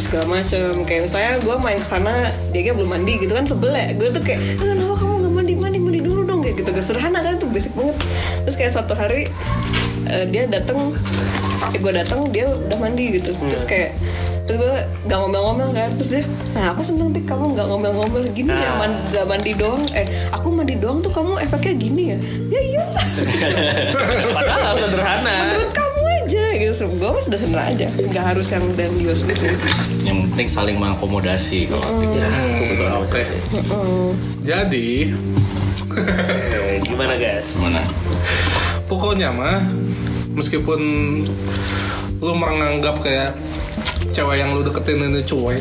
segala macem. Kayak misalnya gue main ke sana dia belum mandi gitu kan sebel ya. Gue tuh kayak "Eh, kenapa kamu nggak mandi? Mandi mandi dulu dong. Kayak gitu sederhana kan itu basic banget. Terus kayak satu hari eh, dia datang eh, gue datang dia udah mandi gitu. Terus kayak terus gue gak ngomel-ngomel kan. Terus dia nah aku seneng tik kamu gak ngomel-ngomel. Gini ya Ah. man, gak mandi doang. Eh aku mandi doang tuh kamu efeknya gini ya? Ya iyalah Padahal sederhana. menurut kamu gue mah sudah seneng aja nggak harus yang grandiose gitu Yang penting saling mengakomodasi kalau Atik ya. Oke. Jadi Eh, Gimana guys? Gimana? pokoknya mah meskipun lu menganggap kayak cewek yang lu deketin ini cuek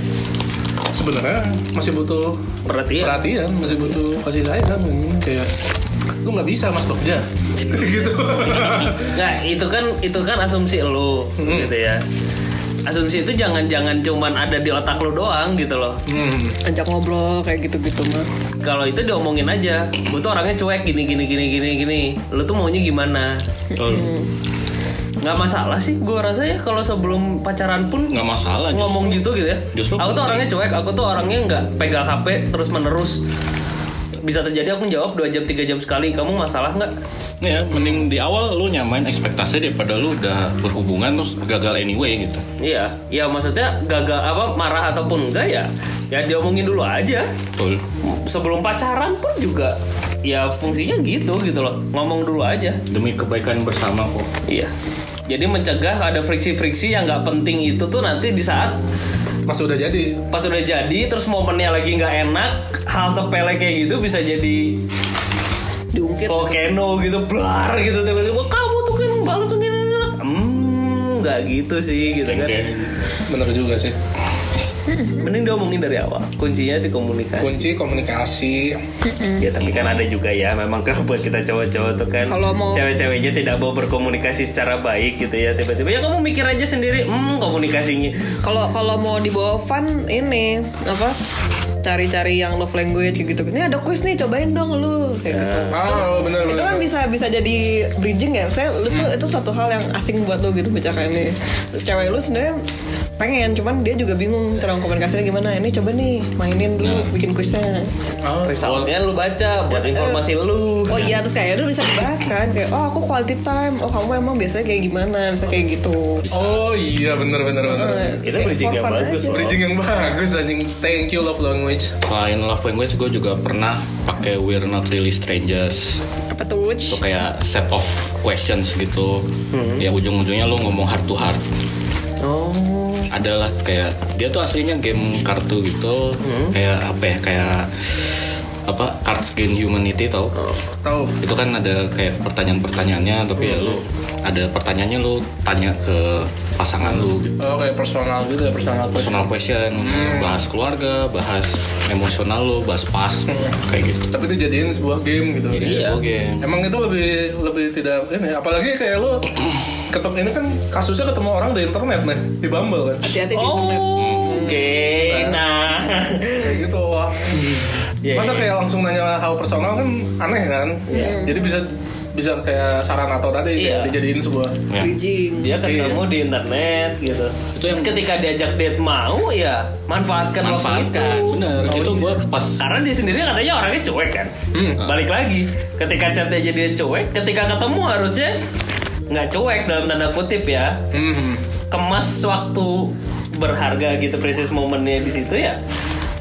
sebenarnya masih butuh Perhatian. perhatian masih butuh kasih sayang kayak lu nggak bisa mas Bagja gitu Nggak, itu kan itu kan asumsi lu Hmm. gitu ya. Asumsi itu jangan-jangan cuman ada di otak lu doang gitu loh. hmm. ajak ngobrol kayak gitu-gitu mah Kalau itu diomongin aja, gue tuh orangnya cuek gini gini gini gini gini. Lu tuh maunya gimana? Betul. Nggak masalah sih, gue rasa ya kalau sebelum pacaran pun Nggak masalah. justru. ngomong gitu gitu ya. Justru aku tuh orangnya cuek, aku tuh orangnya nggak pegang HP terus menerus. Bisa terjadi aku jawab 2 jam 3 jam sekali. Kamu masalah nggak? Ya, mending di awal lu nyamain ekspektasi daripada lu udah berhubungan terus gagal anyway gitu. Iya, ya maksudnya gagal apa marah ataupun enggak ya, ya diomongin dulu aja. Betul. Sebelum pacaran pun juga ya fungsinya gitu gitu loh, ngomong dulu aja. Demi kebaikan bersama kok. Iya. Jadi mencegah ada friksi-friksi yang nggak penting itu tuh nanti di saat pas udah jadi pas udah jadi terus momennya lagi nggak enak, hal sepele kayak gitu bisa jadi diungkit volcano gitu, blar gitu tiba-tiba kamu tuh kan balas tuh gini, gini." Hmm, nggak gitu sih gitu kan. Bener juga sih Mending diomongin dari awal. Kuncinya di komunikasi. kunci komunikasi. Ya tapi kan ada juga ya memang kan buat kita cowok-cowok tuh kan Kalau mau- cewek-ceweknya tidak mau berkomunikasi secara baik gitu ya tiba-tiba. Ya kamu mikir aja sendiri. Hmm komunikasinya. Kalau kalau mau dibawa fun ini apa cari-cari yang love language gitu ini ada quiz nih cobain dong lu. Kayak gitu. Ah. Bener itu bener kan bisa bisa jadi bridging ya. Saya lu tuh itu suatu hal yang asing buat lu gitu bicarain ini. Cewek lu sebenarnya pengen cuman dia juga bingung terang komunikasinya gimana. Ini coba nih mainin dulu bikin quiznya Ah, resultnya lu baca buat informasi lu. Oh iya terus kayak itu bisa dibahas kan? Kayak oh aku quality time. Oh kamu emang biasanya kayak gimana? Bisa kayak gitu. Oh iya bener bener bener. Itu Kayak bridging yang bagus, aja. Bridging yang bagus anjing. Thank you love language. Selain love language, gue juga pernah pakai We're Not Really Strangers. apa tuh Itu kayak set of questions gitu. Ya ujung-ujungnya lu ngomong heart to heart. oh Adalah kayak dia tuh aslinya game kartu gitu. Kayak apa ya? Kayak apa cards game humanity tau tahu itu kan ada kayak pertanyaan-pertanyaannya tapi ya lu ada pertanyaannya lu tanya ke pasangan lu gitu. Oh kayak personal gitu ya personal question. Personal question bahas keluarga bahas emosional lu bahas pas kayak gitu. Tapi dijadiin sebuah game gitu. Jadi Iya. sebuah game. Emang itu lebih lebih tidak ini apalagi kayak lo ketemu ini kan kasusnya ketemu orang di internet nih di Bumble kan? Hati-hati di internet. oh oke. Nah. Kayak gitu wah. Iya, masa iya. kayak langsung nanya hal personal kan aneh kan? Jadi bisa bisa kayak saran atau tadi Iya. kayak dijadiin sebuah Ya. bridging dia ketemu di internet gitu Itu terus yang- ketika diajak date mau ya manfaatkan waktu manfaatkan itu bener itu gue pas Karena dia sendiri katanya orangnya cuek kan. Balik lagi, ketika chatnya jadi dia cuek, ketika ketemu harusnya nggak cuek dalam tanda kutip ya. hmm. Kemas waktu berharga gitu precious momennya di situ ya.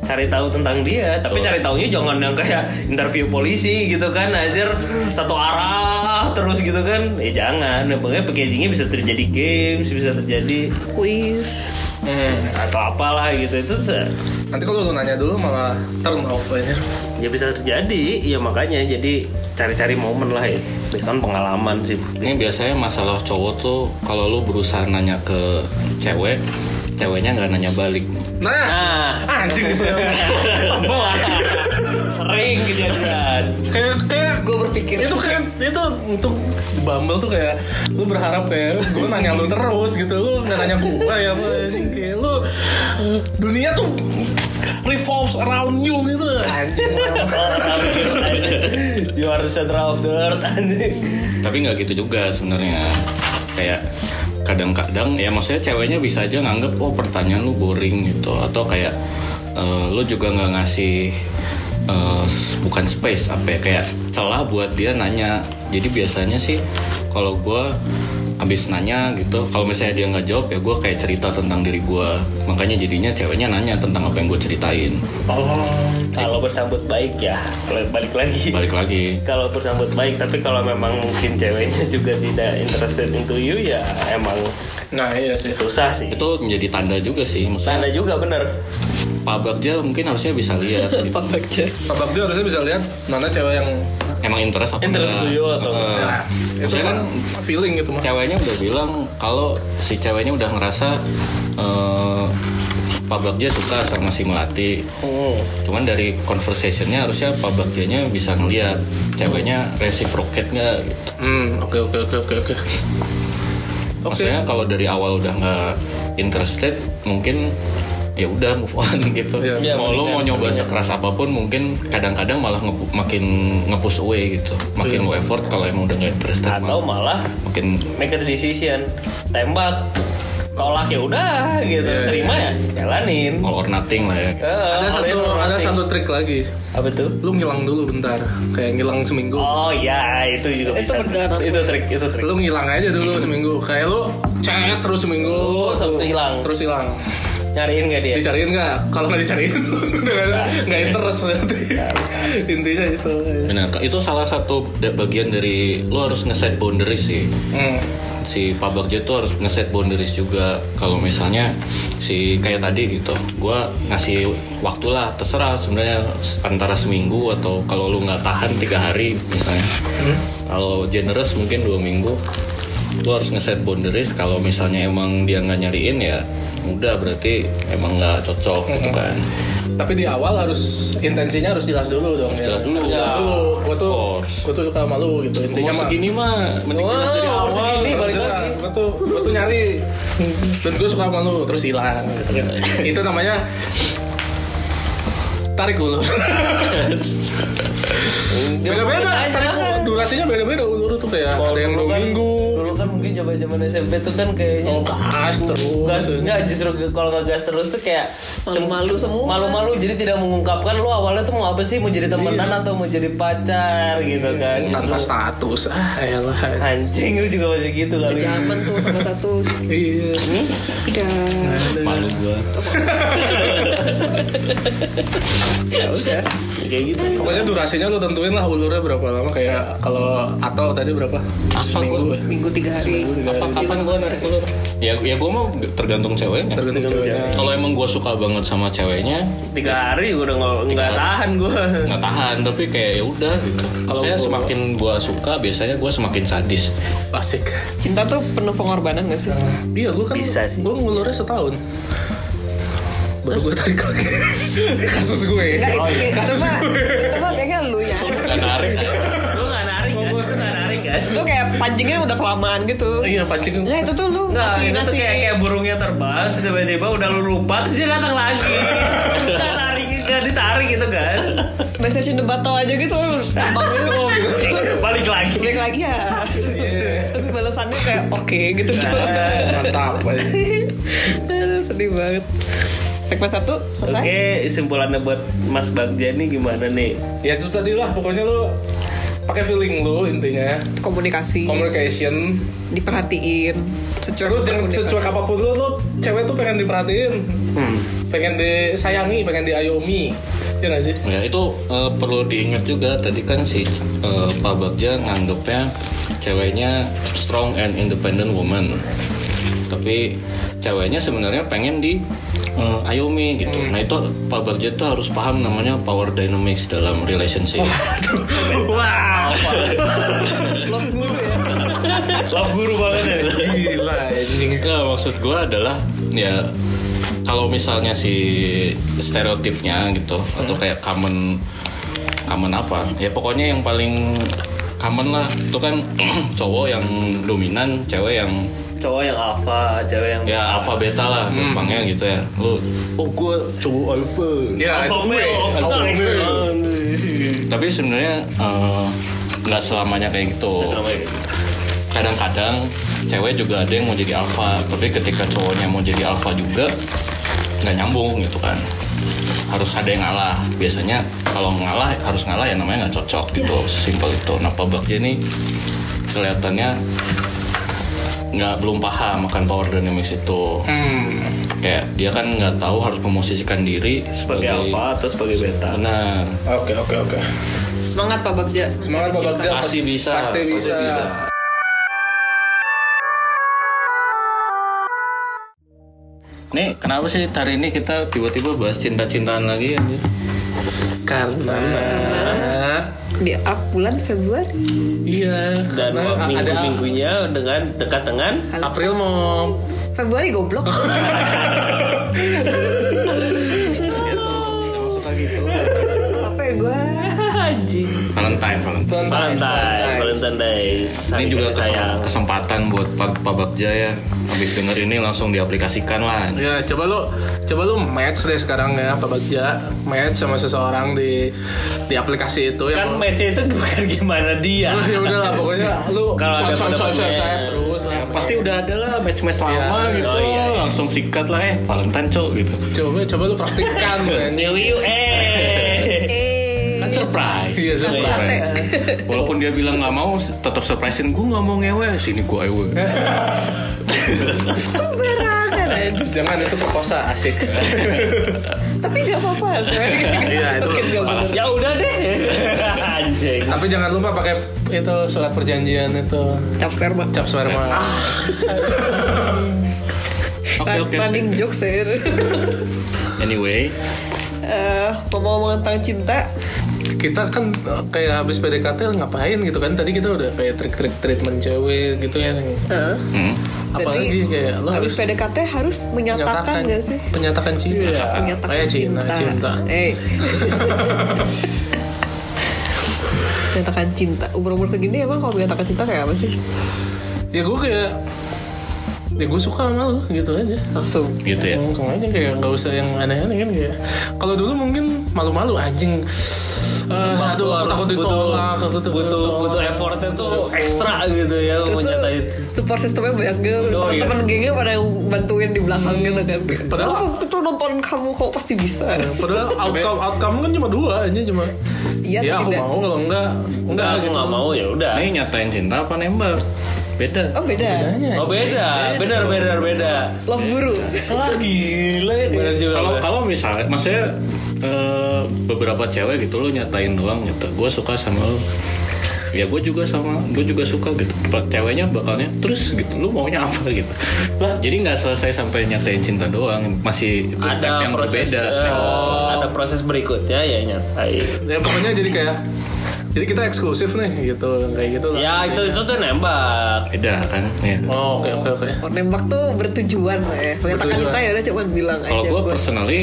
Cari tahu tentang dia, tapi cari taunya jangan yang kayak interview polisi gitu kan, ajar satu arah terus gitu kan. Eh jangan, ya, pokoknya packagingnya bisa terjadi games, bisa terjadi quiz. Hmm. atau apalah gitu. Itu se- nanti kalau lu nanya dulu malah turn off kayaknya ya bisa terjadi. Ya makanya jadi cari-cari momen lah ya. Kan pengalaman sih. Ini biasanya masalah cowok tuh kalau lu berusaha nanya ke cewek ceweknya nggak nanya balik nah. Nah. Anjing. Gitu sebel sering kejadian. Kayak kayak Gue berpikir. itu kan itu untuk Bumble tuh kayak lu berharap kayak gue nanya lu terus gitu. Lu nggak nanya gue ya kayak lu dunia tuh revolves around you gitu. Anjing. You are the center of the earth anjing. Tapi nggak gitu juga sebenarnya. Kayak kadang-kadang ya maksudnya ceweknya bisa aja nganggep oh pertanyaan lu boring gitu. Atau kayak eh, lu juga nggak ngasih s- bukan space apa ya kayak celah buat dia nanya jadi biasanya sih kalau gue abis nanya gitu kalau misalnya dia nggak jawab ya gue kayak cerita tentang diri gue makanya jadinya ceweknya nanya tentang apa yang gue ceritain. Oh kalau bersambut baik ya balik lagi. Balik lagi. Kalau bersambut baik tapi kalau memang mungkin ceweknya juga tidak interested into you ya emang nah iya sih. susah sih. Itu menjadi tanda juga sih Tanda maksudnya juga bener. Pak Bagja mungkin harusnya bisa lihat. Gitu. Pak Bagja. Pak Bagja harusnya bisa lihat mana cewek yang emang interest apa Interest enggak. you atau Heeh. enggak. itu Maksudnya kan kan feeling gitu mah ceweknya udah bilang kalau si ceweknya udah ngerasa eh, Pak Bagja suka sama si Melati Hmm. cuman dari conversationnya harusnya Pak Bagjanya bisa ngeliat ceweknya reciprocate nggak gitu. hmm oke oke oke oke oke oke maksudnya kalau dari awal udah nggak interested mungkin ya udah move on gitu. Iya, mau lo mau mendingan- nyoba sekeras apa pun mungkin kadang-kadang malah ngepu- makin nge-push away gitu. Makin lo effort kalau emang udah nggak interested atau malah malah makin make a decision tembak tolak ya udah gitu. Iya, terima ya jalanin. All or nothing lah ya. Eh, ada satu ada nothing. satu trik lagi. Apa tuh? Lu ngilang dulu bentar kayak ngilang seminggu. Oh iya itu juga Itu bisa. benar. itu trik itu trik. Lu ngilang aja dulu seminggu. Kayak lu chat terus seminggu. Oh, sampai hilang. terus hilang nyariin gak dia? Dicariin nggak? Kalau nggak dicariin nggak- interest nanti intinya itu. Benar itu salah satu bagian dari lo harus ngeset boundaries sih. Hmm. si Pak Bagja tuh harus ngeset boundaries juga. Kalau misalnya si kayak tadi gitu gue ngasih waktu lah terserah sebenarnya antara seminggu atau kalau lu nggak tahan tiga hari misalnya. Kalau generous mungkin dua minggu lu harus ngeset boundaries. Kalau misalnya emang dia nggak nyariin ya udah berarti emang nggak cocok gitu kan. Tapi di awal harus intensinya harus jelas dulu dong ya. Jelas dulu. Harus jelas dulu. Gue tuh gue tuh suka sama lu gitu intinya mah. segini mah mending jelas dari awal. segini balik lagi. Gua tuh gue tuh nyari. Dan gue suka sama lu terus hilang gitu kan. itu namanya tarik ulur beda-beda tarik ulur. durasinya beda-beda ulur tuh kayak ada yang dua kan, minggu. dulu kan mungkin coba zaman SMP tuh kan kayaknya oh gas terus Gas, enggak justru kalau nggak gas terus tuh kayak Malu-malu semua. malu-malu jadi tidak mengungkapkan lu awalnya tuh mau apa sih? Mau jadi temenan atau mau jadi pacar? Gitu kan. tanpa status. Ah elah. Anjing lu juga masih gitu kali. Zaman tuh sama satu. iya. Tidak. malu gua ya udah kayak gitu Pokoknya durasinya lu tentuin lah ulurnya berapa lama kayak kalau atau tadi berapa? apa gua Seminggu tiga hari. apa kapan gua narik ulur ya ya gua mau tergantung ceweknya Tergantung ceweknya. kalau emang gua suka banget sama ceweknya tiga hari gue udah nggak tahan gue nggak tahan tapi kayak ya udah gitu kalau saya semakin gua suka biasanya gua semakin sadis Asik. Cinta tuh penuh pengorbanan gak sih? Iya, gue kan Bisa sih. Gue ngulurnya setahun. Baru gue tarik lagi. Kasus gue. Enggak, Oh, iya. itu, itu mah, itu mah kayaknya lu ya. nggak narik lu nggak narik kan lu nggak narik guys Itu kayak pancingnya udah kelamaan gitu. Iya, pancing. Ya itu tuh lu Nggak, ngasih itu tuh ngasih kayak, kayak burungnya terbang, tiba-tiba udah lu lupa, terus dia datang lagi. Nggak tarik, nggak ditarik gitu kan. message in the bottle aja gitu lu terbang gitu. Balik lagi. Balik lagi ya. Terus balasannya kayak oke gitu. Mantap. Aduh, Sedih banget. Segmen satu selesai. Oke, kesimpulannya buat Mas Bagja nih gimana nih? Ya itu tadi lah. Pokoknya lu pakai feeling lu intinya. Komunikasi, Communication. diperhatiin. Secuek Terus jangan secuek apa pun lu, lu cewek tuh pengen diperhatiin. Hmm. Pengen disayangi, pengen diayomi. Iya gak sih? Ya itu eh, perlu diingat juga tadi kan si eh, Pak Bagja nganggepnya ceweknya strong and independent woman. Tapi ceweknya sebenarnya pengen di eh, ayomi gitu. Nah itu Pak Bagja tuh harus paham namanya power dynamics dalam relationship. Wah, Love guru ya. love guru banget ya. Gila. Nggak, maksud gue adalah ya kalau misalnya si stereotipnya gitu atau kayak common common apa ya pokoknya yang paling common lah itu kan cowok yang dominan cewek yang cowok yang alpha cewek yang ya alpha beta lah gampangnya gitu ya. Lu oh gue cowok alpha. Ya, alpha male alpha alpha male. male. tapi sebenarnya eh, nggak selamanya kayak gitu. Kadang-kadang cewek juga ada yang mau jadi alpha tapi ketika cowoknya mau jadi alpha juga nggak nyambung gitu kan. Harus ada yang ngalah. Biasanya kalau ngalah harus ngalah ya namanya nggak cocok gitu. Simpel itu. Nah Pak Bagja ini kelihatannya nggak belum paham akan power dynamics itu Hmm. kayak dia kan nggak tahu harus memosisikan diri sebagai sebagai, alpha atau sebagai beta benar Oke oke oke. Semangat Pak Bagja. Semangat Pak Bagja. Pasti bisa, Pasti pasti bisa. bisa. Nih, kenapa sih hari ini kita tiba-tiba bahas cinta-cintaan lagi anjir? Karena Di up bulan Februari. iya dan minggu ada minggunya dengan dekat dengan April mau Februari goblok. anjing Valentine, Valentine. Valentine Valentine Days Ini juga kasih kesem- kesempatan buat Pak Pak Bagja ya. Habis denger ini langsung diaplikasikan lah. Ya coba lu coba lu match deh sekarang ya Pak Bagja match sama seseorang di di aplikasi itu kan yang match itu bukan gimana dia Oh, ya udah lah pokoknya lu Kalau ada swipe swipe swipe terus lah. Pasti udah ada lah match-match lama Iya. gitu. Oh, iya, iya. Langsung sikat lah eh Valentine cok gitu. Coba coba lu praktikkan. New you. Kan surprise. Iya, surprise. Walaupun dia bilang nggak mau, tetap surprisein gue nggak mau ngewe, sini gue ewe. Jangan itu perkosa asik. Tapi gak apa-apa. Iya, itu ya udah deh anjing Tapi jangan lupa pakai itu surat perjanjian itu Cap sperma. cap sperma. Oke oke. oke. Running jokes. Anyway, Eh, ngomong-ngomong tentang cinta, Kita kan eh, kayak habis PDKT ngapain gitu kan? Tadi kita udah kayak trik-trik treatment cewek gitu ya. hmm. Apalagi berarti kayak lo habis harus PDKT harus menyatakan gak sih? Penyatakan cinta. Menyatakan Kayak cinta, cinta. Eh. menyatakan cinta. Umur-umur segini emang kalau menyatakan cinta kayak apa sih? Ya gue kayak ya gue suka sama lo gitu aja Langsung. gitu ya. langsung aja kayak nggak usah yang aneh-aneh kan kayak kalau dulu mungkin malu-malu anjing Eh, aduh aku takut ditolak aku takut butuh ditolak. butuh effortnya tuh ekstra gitu ya Terus mau tuh nyatain support sistemnya banyak gitu Oh, iya. Teman-teman gengnya pada yang bantuin di belakang gitu kan Padahal- Oh, aku tuh nonton kamu kok pasti bisa Padahal outcome outcome kan cuma dua aja cuma Iya, ya aku tidak. mau kalau enggak enggak enggak aku gitu. nggak mau ya udah Ini nyatain cinta apa nembak? Beda. Oh beda Bedanya. oh beda benar benar beda Love guru wah gila ya Kalau kalau misalnya, maksudnya eh, beberapa cewek gitu lo nyatain doang gitu. Gue suka sama lo. Ya gue juga sama, gue juga suka gitu. Ceweknya bakalnya terus gitu. Lu maunya apa gitu? Lah, jadi nggak selesai sampai nyatain cinta doang. Masih itu step ada yang proses berbeda. eh, ada proses berikutnya ya nyatain ya pokoknya jadi kayak jadi kita eksklusif nih gitu kayak gitu lah ya itu itu tuh nembak Beda kan? Ya. oh oke oke oke Oh, nembak tuh bertujuan lah ya cinta ya udah cuma bilang aja Kalau gue gua. personally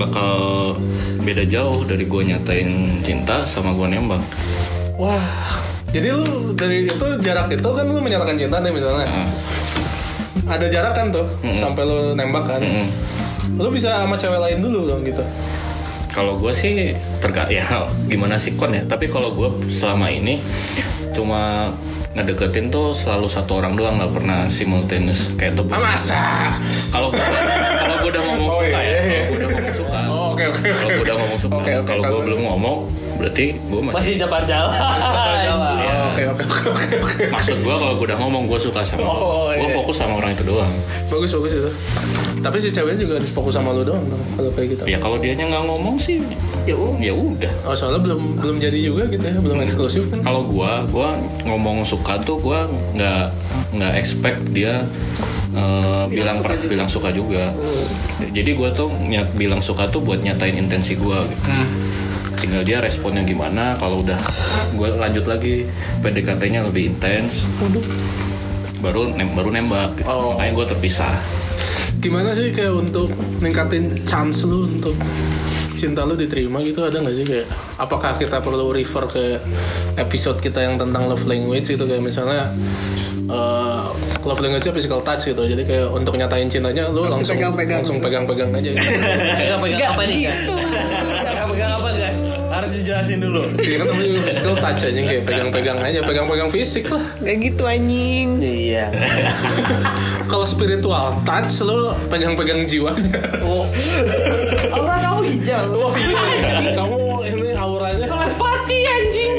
bakal beda jauh dari gue nyatain cinta sama gue nembak. wah jadi lu dari itu jarak itu kan lu menyatakan cinta nih misalnya Nah, ada jarak kan tuh sampai lu nembak kan mm. lu bisa sama cewek lain dulu dong gitu Kalau gue sih terga ya gimana sih kon ya. Tapi kalau gue selama ini cuma ngedeketin tuh selalu satu orang doang nggak pernah simultaneous kayak tuh. ah masa Kalau kalau gue udah ngomong Oh, suka iya, ya, iya. kalau gue udah ngomong suka. oh Kalau gue udah ngomong suka. Kalau gue belum ngomong berarti gue masih. masih jalan Oh, oke oke oke oke oke Maksud gue kalau gue udah ngomong gue suka sama Oh, lo, gue iya. fokus sama orang itu doang. bagus bagus itu tapi si ceweknya juga harus fokus sama lu doang kalau kayak gitu Ya kalau dianya nggak ngomong sih, Ya udah. ya udah. oh soalnya belum belum jadi juga gitu ya belum eksklusif kan Kalau gua, gua ngomong suka tuh gua nggak nggak expect dia eh, bilang suka per- juga. bilang suka juga. Jadi gua tuh nyat, bilang suka tuh buat nyatain intensi gua. Gitu. Tinggal dia responnya gimana. Kalau udah gua lanjut lagi PDKT-nya lebih intens. Baru nem- baru nembak. Gitu. Oh. Makanya gua terpisah. gimana sih kayak untuk ningkatin chance lu untuk cinta lu diterima gitu ada nggak sih kayak apakah kita perlu refer ke episode kita yang tentang love language itu kayak misalnya eh, love language physical touch gitu jadi kayak untuk nyatain cintanya lu langsung pegang-pegang. langsung pegang-pegang aja gitu. Pegang pegang Nggak apa nih? gitu. Dijelasin dulu. Iya kan namanya physical touch aja kayak pegang-pegang aja pegang-pegang fisik lah Gak gitu anjing. Iya. kalau spiritual touch lu pegang-pegang jiwanya Oh, Aura kamu hijau. oh iya kamu ini auranya telepati anjing.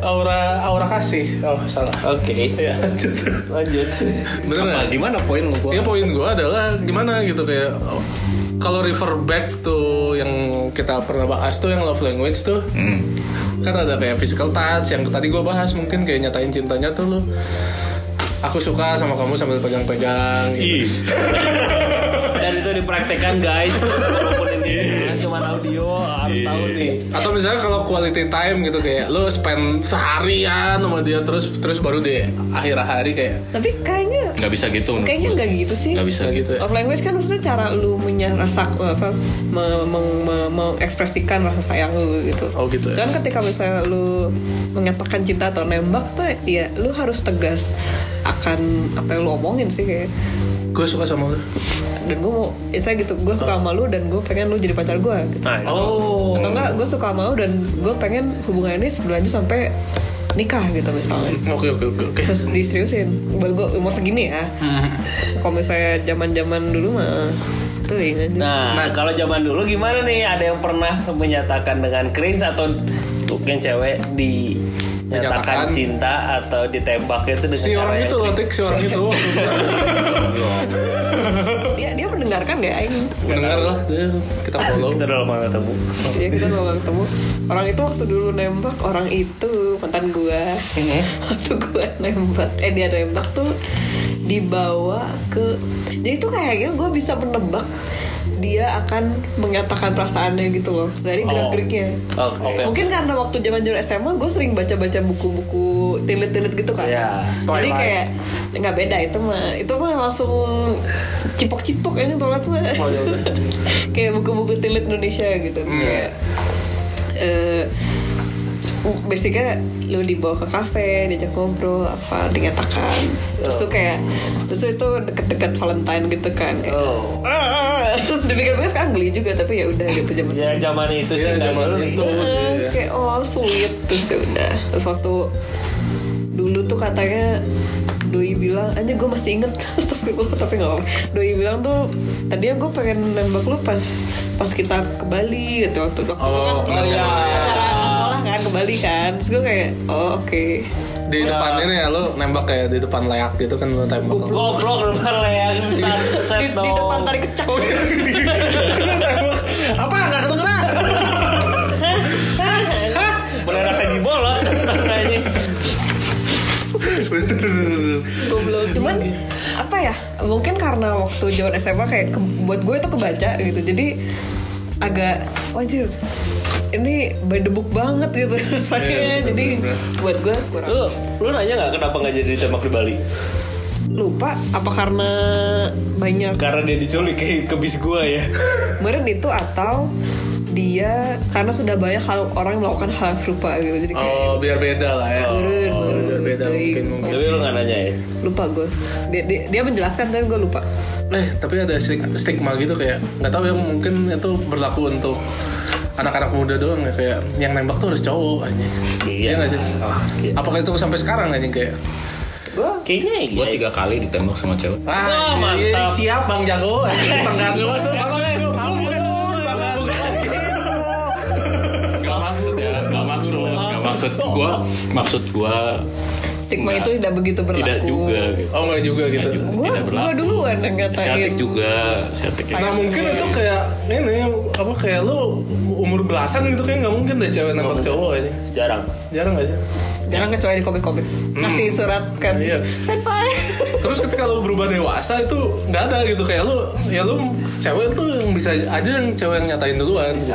aura aura kasih oh salah Oke. ya lanjut Lanjut. bener Apa, gimana poin lu gua? Ya poin gue adalah gimana gitu kayak oh, kalau refer back tuh yang kita pernah bahas tuh yang love language tuh Hmm. kan ada kayak physical touch yang tadi gue bahas mungkin kayak nyatain cintanya tuh lu aku suka sama kamu sambil pegang-pegang gitu. Dan itu dipraktekkan guys. Walaupun ini cuma audio harus tahu nih. atau misalnya kalau quality time gitu kayak lu spend seharian sama dia terus terus baru di akhir hari kayak Tapi kayaknya nggak bisa gitu. menurut kayaknya nggak gitu sih. Nggak bisa kayak gitu. gitu ya Love language kan maksudnya cara lu menyerasa apa me- meng- me- mengekspresikan rasa sayang lu gitu. Oh, gitu ya. Cuman ketika misalnya lu menyatakan cinta atau nembak tuh ya lu harus tegas akan apa yang lu omongin sih kayak gue suka sama lu dan gue mau ya saya gitu gue suka sama lu dan gue pengen lu jadi pacar gue gitu. Nah, oh. Atau enggak gue suka sama lu dan gue pengen hubungan ini berlanjut sampai nikah gitu misalnya. Oke oke oke oke. Bisa diseriusin. Buat gue umur segini ya. Kalau misalnya zaman zaman dulu mah tuh aja. Nah, kalau zaman dulu gimana nih? Ada yang pernah menyatakan dengan cringe atau mungkin cewek dinyatakan Menyatakan. cinta atau ditembak itu dengan si cara orang yang itu si orang itu mendengarkan deh aing mendengar lah kita follow. Kita udah lama gak ketemu. Iya kita lama ketemu. Orang itu waktu dulu nembak orang itu mantan gua. Waktu gua nembak eh dia nembak tuh dibawa ke jadi itu kayaknya gua bisa menebak dia akan menyatakan perasaannya gitu loh dari gerak-geriknya Oke. Mungkin karena waktu zaman zaman SMA gue sering baca-baca buku-buku tilit-tilit gitu kan. Iya. Jadi Twilight. kayak nggak beda itu mah itu mah langsung cipok-cipok ini toilet mah. Oh, kayak buku-buku tilit Indonesia gitu. Hmm. Kayak eh basicnya lu dibawa ke kafe diajak ngobrol apa dinyatakan terus tuh kayak terus itu deket-deket Valentine gitu kan kayak, Oh. "Ah." terus dipikir-pikir sekarang geli juga tapi ya udah gitu zaman Ya zaman itu sih Iya, nggak zaman itu. Terus, Terus ya. kayak oh sweet terus ya udah terus waktu dulu tuh katanya Doi bilang aja gue masih inget tapi gue tapi nggak apa Doi bilang tuh tadinya gue pengen nembak lu pas pas kita ke Bali gitu waktu waktu Oh, itu kan ya. acara kan ke Bali kan. Terus gue kayak oh oke. Di depan ini ya lu nembak kayak di depan layak gitu kan lu tembak. Goblok depan layar di, di, di depan tarik kecak. Apa? Nggak kedengeran Beneran kaji bola. Kayaknya. goblok. Cuman apa ya? Mungkin karena waktu zaman SMA kayak ke- buat gue itu kebaca gitu. Jadi agak wajib ini by the book banget gitu rasanya. Jadi buat gue kurang. Lu, lu nanya nggak kenapa nggak jadi ditembak di Bali? lupa apa karena banyak? Karena dia diculik ke, ke bis gua ya. meren itu atau dia karena sudah banyak hal orang yang melakukan hal yang serupa gitu. Jadi kayak oh biar beda lah ya. Meren, oh, meren, biar beda baik. mungkin mungkin. Tapi lu nggak nanya ya? lupa gue dia, dia, dia menjelaskan tapi gue lupa. Eh tapi ada stig- stigma gitu kayak nggak tahu ya mungkin itu berlaku untuk anak-anak muda doang ya kayak yang nembak tuh harus cowok aja iya. Nggak sih? Iya. apakah itu sampai sekarang aja kayak? Gue Kayaknya iya. Gua tiga kali ditembak sama cewek. ah Wah, iya, mantap. siap bang jago. Tenggat lu masuk Gak maksud ya, gak maksud. Gak maksud. Gua, maksud gua stigma Nggak. itu tidak begitu berlaku. tidak juga gitu. oh nggak juga gitu. gue gue duluan yang ngatain. Siatik juga, siatik Saya- Nah mungkin itu kayak ini apa kayak lu umur belasan gitu kayak nggak mungkin deh cewek nembak cowok aja. Jarang. jarang gak sih? Jarang kecuali di komik-komik. Ngasih surat kan. Iya. senpai. Terus ketika lu berubah dewasa itu nggak ada gitu. Kayak lu ya lu cewek tuh yang bisa aja yang cewek yang nyatain duluan gitu.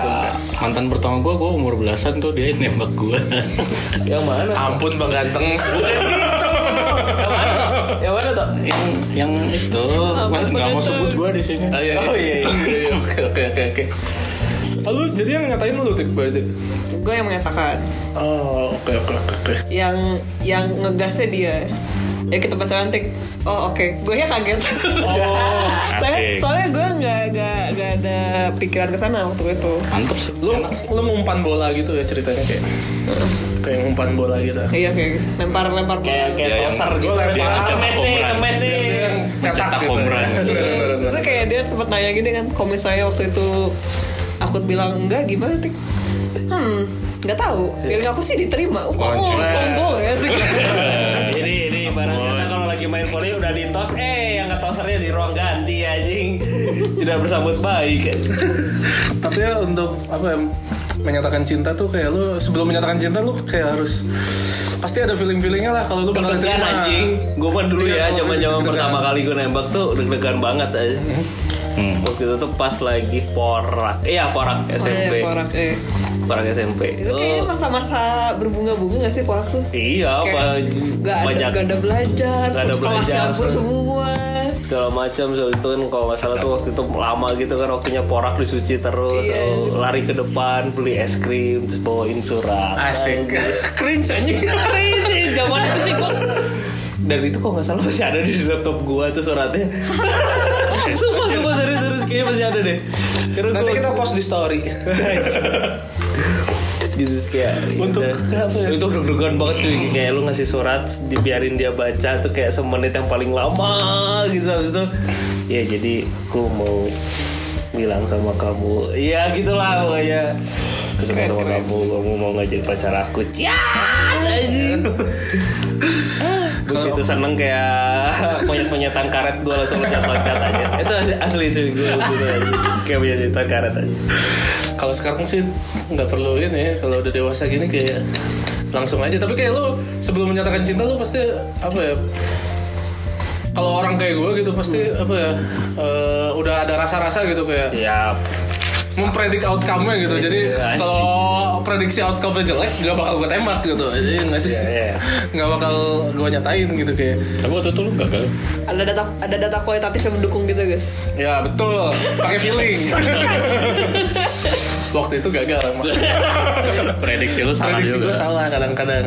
Mantan pertama gua, gua umur belasan tuh dia nembak gua. Yang mana? ampun bang ganteng Yang mana? Tuh? yang yang itu, mas nggak mau sebut gua di sini. Ah, iya, iya. Oh, iya, iya. Iya, oke oke oke oke Oh, lu jadi yang ngatain lu tik berarti. gue yang menyatakan Oh, oke oke oke oke. yang yang ngegasnya dia ya kita pacaran tik oh oke. Gue ya kaget. Oh soalnya, asik. soalnya gue nggak nggak nggak ada pikiran ke sana waktu itu. Mantep sih. Lu lu ngumpan bola gitu ya ceritanya kayak. Kayak ngumpan bola gitu. iya kayak lempar lempar kayak kayak yang- toser gitu. Gua lempar. Dia kemes nih Dia kemes nih Cetak gitu. Terus kayak dia sempat nanya gini kan kalau misalnya waktu itu aku bilang enggak gimana tik? Hmm nggak tahu. Feeling aku sih diterima. Oh, oh sombong ya di ruang ganti anjing. Tidak bersambut baik. Tapi ya untuk apa ya menyatakan cinta tuh kayak lu sebelum menyatakan cinta lu kayak harus pasti ada feeling feelingnya lah kalau lu bakal diterima. anjing. Gue kan dulu Iya, ya zaman zaman pertama kali gue nembak tuh deg-degan banget aja Hmm. waktu itu tuh pas lagi porak. Iya porak Oh, iya, SMP porak eh porak SMP itu kayaknya Oh, masa-masa berbunga-bunga gak sih porak tuh iya apa gak ada, banyak gak ada belajar, Gak ada kelas belajar, se- semua. segala macam soal itu kan kalau nggak salah tuh waktu itu lama gitu kan waktunya porak disuci terus Iya. oh, lari ke depan beli es krim terus bawain surat Asik. Cringe anjing. Crazy, zaman itu sih gua dan itu kok nggak salah masih ada di laptop gua tuh suratnya sumpah sumpah serius serius kayaknya masih ada deh Karena Nanti gua- kita post di story. gitu kayak Untuk udah- apa ya? itu deg-degan banget cuy. Kayak lu ngasih surat dibiarin dia baca tuh kayak semenit yang paling lama gitu habis itu. Ya jadi aku mau bilang sama kamu ya gitulah pokoknya. Sama kamu kamu mau ngajak pacar aku? Cian anjing. Begitu seneng kayak monyet-monyetan karet gue langsung loncat-loncat aja itu asli, asli cuy. Gue gitu kayak monyetan karet aja Kalau sekarang sih nggak perlu ini ya. Kalau udah dewasa gini kayak langsung aja. Tapi kayak lu sebelum menyatakan cinta lu pasti apa ya? Kalau orang kayak gue gitu pasti apa ya? eh, udah ada rasa-rasa gitu kayak ya mempredik outcome-nya gitu. Jadi Iya, anjing. kalau prediksi outcome-nya jelek gak bakal gue tembak gitu. Jadi nggak sih? iya. Nggak bakal gue nyatain gitu kayak. Tapi waktu itu lu gagal. Ada data ada data kualitatif yang mendukung gitu guys. Ya betul, pakai feeling. Waktu itu gagal. Prediksi lu salah Prediksi juga. gue salah kadang-kadang.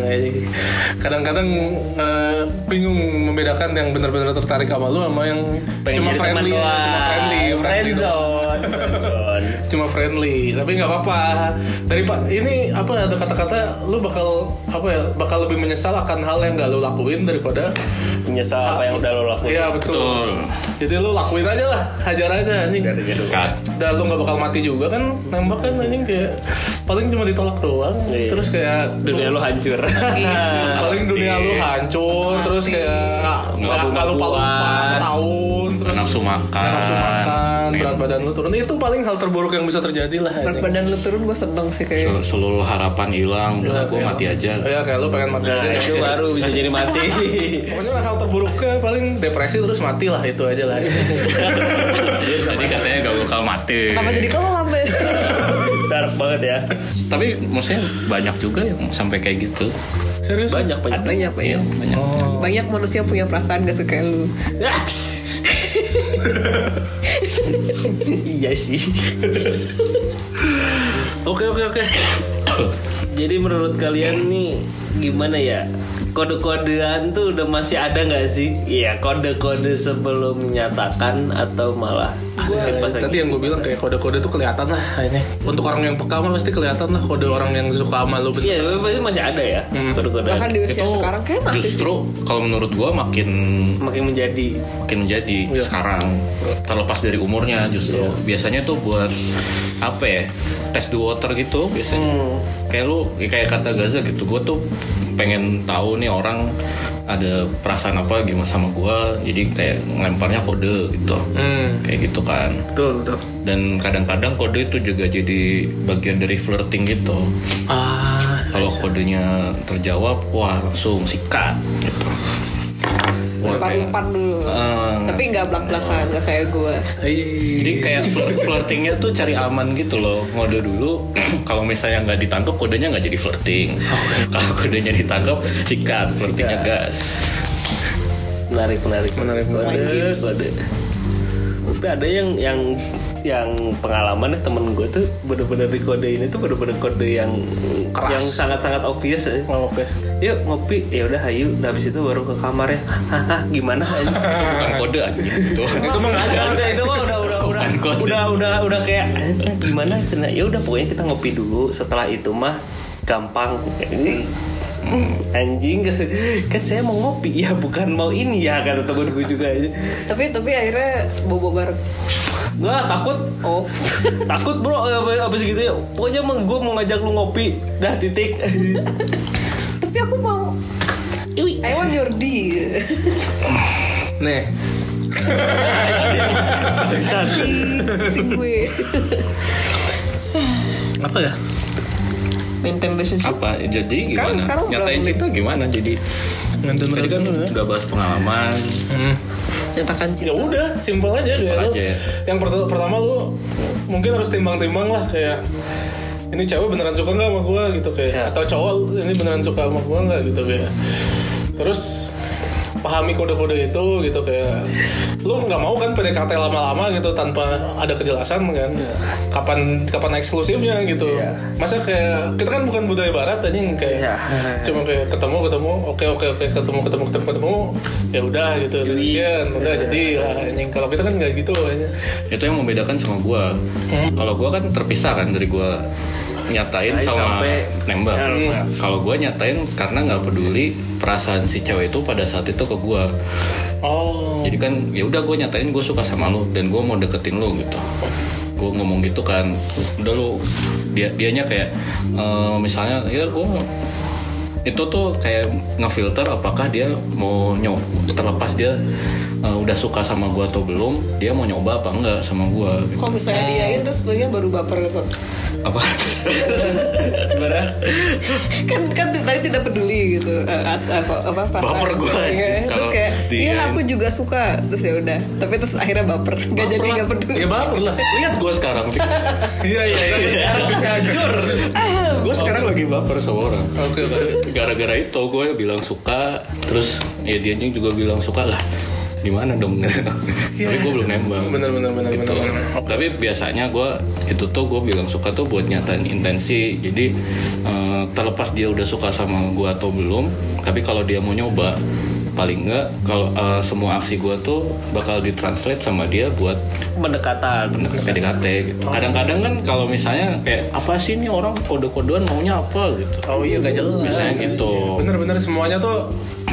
Kadang-kadang eh, bingung membedakan yang benar-benar tertarik sama lu sama yang Pengen cuma friendly, cuma friendly, friendly, zone, cuma friendly. Tapi nggak apa-apa. Dari pak ini apa ada kata-kata lu bakal apa ya bakal lebih menyesal akan hal yang gak lu lakuin daripada Menyesal apa yang udah lo lakuin. Iya betul. Betul. Jadi lu lakuin aja lah, hajar aja anjing. Cut. Dan lu gak bakal mati juga kan nembak kan anjing kayak paling cuma ditolak doang. Iya. Terus kayak Dunia lo hancur. paling dunia lu Mati. hancur terus kayak nggak nggak lupa lupa setahun terus Nggak nafsu makan. nafsu makan berat badan lu turun itu paling hal terburuk yang bisa terjadi lah Berat anjing. badan lu turun gue seneng sih kayak. Sel- Seluruh harapan hilang, udah gue Kayak- mati aja. Iya kayak lu pengen mati Nah, aja itu baru bisa jadi mati. Pokoknya hal terburuknya paling depresi terus mati lah itu aja lah. Jadi katanya gak bakal mati. Kenapa jadi kelam ya? Dark banget ya. Tapi maksudnya banyak juga yang sampai kayak gitu. Serius? Banyak banyak. Banyak banyak. Banyak. Banyak manusia punya perasaan gak suka lu. iya sih. Oke oke oke. Jadi menurut kalian nih gimana ya? Kode-kodean tuh udah masih ada nggak sih? Iya kode-kode sebelum menyatakan atau malah pas lagi- Tadi yang gue bilang kayak kode-kode tuh kelihatan lah ini. Untuk orang yang peka mah pasti kelihatan lah kode orang yang suka sama lu. Iya, tapi pasti masih ada ya Hmm. kode-kodean. Bahkan di usia Itu sekarang kayak masih sih. justru kalau menurut gue makin makin menjadi makin menjadi Iya. sekarang terlepas dari umurnya justru biasanya tuh buat apa ya tes the water gitu biasanya Hmm. Kayak lu kayak kata Gaza gitu gue tuh pengen tahu nih orang ada perasaan apa gimana sama gue jadi kayak ngelemparnya kode gitu. Hmm, kayak gitu kan. Betul betul. dan kadang-kadang kode itu juga jadi bagian dari flirting gitu. Ah, kalau kodenya terjawab wah langsung sikat gitu Umpan dulu. Eh, Tapi nggak belak-belakan, nggak kayak gue. Jadi kayak flir- flirtingnya tuh cari aman gitu loh. Ngode dulu Kalau misalnya nggak ditangkap kodenya nggak jadi flirting. Kalau kodenya ditangkap sikat. Flirtingnya gas. Menarik menarik Menarik, menarik. Kode, tapi ada yang yang yang pengalamannya temen gue tuh bener-bener di kode ini tuh bener-bener kode yang Keras. yang sangat-sangat obvious ya. Oh, Oke. Yuk ngopi, ya udah ayo. Udah habis itu baru ke kamar ya. Hahaha, gimana? bukan kode aja gitu Itu mah ada. udah itu mah udah udah udah kode. udah udah udah kayak "Eh, gimana cina ya udah pokoknya kita ngopi dulu setelah itu mah gampang ini anjing kan saya mau ngopi ya bukan mau ini ya kata temen gue juga Tapi tapi akhirnya bobo bareng. nggak takut Oh. takut bro apa, apa segitu ya pokoknya emang gue mau ngajak lu ngopi dah titik tapi aku mau. I want your D. Nih, gue. apa ya? Maintain relationship. apa jadi Sekarang- gimana sekarang nyatain cerita gimana jadi Ngantin tadi kan udah bahas pengalaman Hmm. Nyatakan Ya cinta. udah, simpel aja kayak lu. aja ya. Yang pertama, pertama lu mungkin harus timbang-timbang lah kayak ini cewek beneran suka nggak sama gua gitu kayak Ya. atau cowok ini beneran suka sama gua nggak gitu kayak terus pahami kode-kode itu gitu kayak lu nggak mau kan PDKT lama-lama gitu tanpa ada kejelasan kan? Kapan kapan eksklusifnya gitu. Masa kayak kita kan bukan budaya barat anjing kayak Iya. cuma kayak ketemu ketemu oke oke oke ketemu ketemu ketemu ketemu ya udah gitu. Relation udah jadi lah anjing. Kalau kita kan nggak gitu anjing. itu yang membedakan sama gua. Kalau gua kan terpisah kan dari gua nyatain sama nembak. Ya, kalau gua nyatain karena nggak peduli perasaan si cewek itu pada saat itu ke gua. Oh. Jadi kan ya udah gue nyatain gue suka sama lu dan gue mau deketin lu gitu. Gue ngomong gitu kan. Udah lu dia dianya kayak eh, misalnya ya gue itu tuh kayak ngefilter apakah dia mau nyoba terlepas dia eh, udah suka sama gue atau belum dia mau nyoba apa enggak sama gue gitu. Kalau misalnya dia itu setelahnya baru baper gitu. apa gimana kan kan tadi tidak peduli gitu. Eh, at- apa apa apa Baper gua aja. Iya, terus Kalau kayak iya aku juga suka. Terus ya udah. Tapi terus akhirnya baper. Gak jadi gak peduli. Ya baper lah. Lihat gue sekarang iya iya iya. Bisa hancur. Gue sekarang lagi baper sama orang. Oke oke. Gara-gara itu gue bilang suka terus ya dia juga bilang suka lah di mana dong tapi gue belum nembak. Bener bener bener gitu. bener bener. Tapi biasanya gue itu tuh gue bilang suka tuh buat nyatain intensi. Jadi eh, terlepas dia udah suka sama gue atau belum tapi kalau dia mau nyoba paling enggak kalau eh, semua aksi gue tuh bakal ditranslate sama dia buat pendekatan. PDKT gitu. Kadang-kadang kan kalau misalnya kayak apa sih ini orang? Kode-kodean maunya apa? gitu. oh iya gak jelas. Misalnya gitu. bener-bener semuanya tuh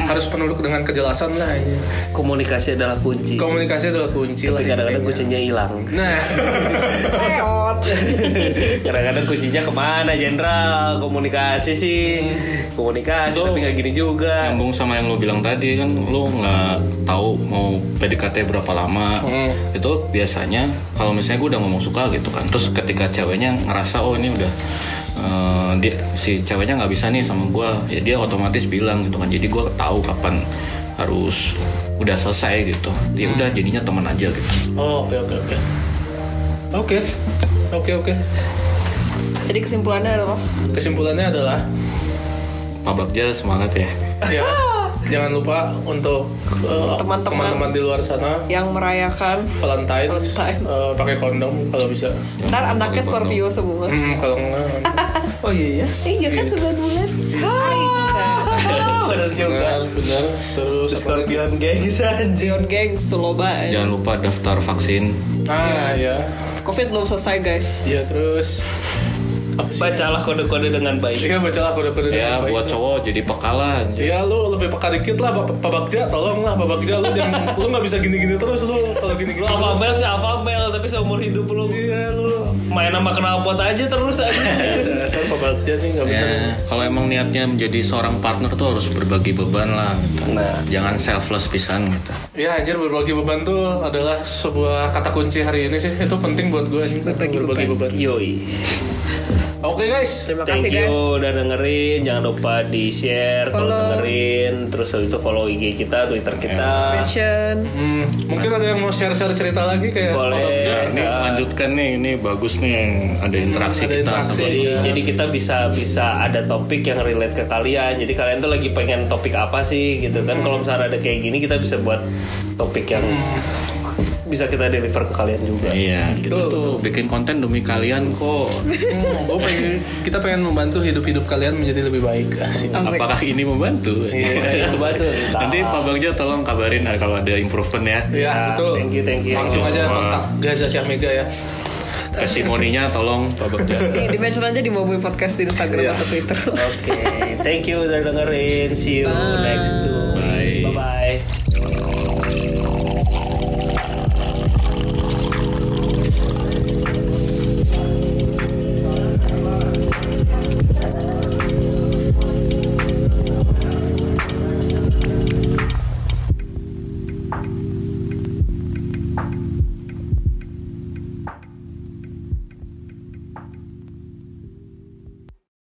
harus penuh dengan kejelasan lah anjing. komunikasi adalah kunci. Komunikasi adalah kunci lah tapi kadang-kadang kuncinya hilang. Nah. Kadang-kadang kuncinya ke mana jenderal? Komunikasi sih. Komunikasi Itu tapi nggak gini juga. Nyambung sama yang lo bilang tadi kan lo nggak tahu mau PDKT berapa lama. Itu biasanya kalau misalnya gue udah ngomong suka gitu kan. Terus ketika ceweknya ngerasa oh ini udah eh, dia si ceweknya nggak bisa nih sama gue, ya dia otomatis bilang gitu kan. Jadi gue tahu kapan harus udah selesai gitu. Ya udah jadinya teman aja gitu. oh, oke oke oke oke oke oke jadi kesimpulannya adalah kesimpulannya adalah Pak Bagja semangat ya. ya jangan lupa untuk uh, Teman-teman. teman-teman di luar sana yang merayakan Valentine's Valentine. uh, pakai kondom kalau bisa. Ntar anaknya. Scorpio semua. Hmm, kalau enggak. Oh iya ya iya kan sembilan bulan benar juga. Benar terus Scorpion gengs anjing Zion Gang Suloba. Jangan lupa daftar vaksin. ah ya Covid belum selesai guys. Ya terus bacalah kode-kode dengan baik iya bacalah kode-kode Ya dengan baik. buat cowok jadi pekalan. Iya lu lebih peka dikit lah Pak Pak Bagja tolong lah Pak Bagja lu jangan lu nggak bisa gini-gini terus lu kalau gini-gini lu terus. alfabel sih alfabel tapi seumur hidup lu Iya lu main sama knalpot aja terus aja dasar Pak Bagja nih nggak benar. Ya, kalau emang niatnya menjadi seorang partner tuh harus berbagi beban lah. Gitu. Nah. Jangan selfless pisan gitu. Iya anjir berbagi beban tuh adalah sebuah kata kunci hari ini sih itu penting buat gue anjing berbagi, beban. yoi Oke guys. terima Thank kasih you guys udah dengerin Jangan lupa di share Kalau dengerin Terus habis itu follow IG kita Twitter kita mention Hmm, mungkin ada yang mau share-share cerita lagi kayak Boleh. Ya, ini Ya. lanjutkan nih, ini bagus nih yang ada interaksi ada kita interaksi. sama jadi, Iya. jadi kita bisa bisa ada topik yang relate ke kalian. Jadi kalian tuh lagi pengen topik apa sih gitu kan? Kalau misalnya ada kayak gini kita bisa buat topik yang bisa kita deliver ke kalian juga. Iya, kita Betul, tuh bikin konten demi kalian kok. Hmm, gua pengen, kita pengen membantu hidup-hidup kalian menjadi lebih baik. Asik. Apakah ini membantu? Iya, membantu. Nanti Pak Bagja tolong kabarin ah, kalau ada improvement ya. Iya, betul. thank you, thank you. Langsung aja kontak Gaza Syah Mega ya. Testimoninya tolong Pak Bagja. Nih, di mention aja di Mobi Podcast di Instagram Iya. atau Twitter. Oke, thank you udah dengerin. See you next to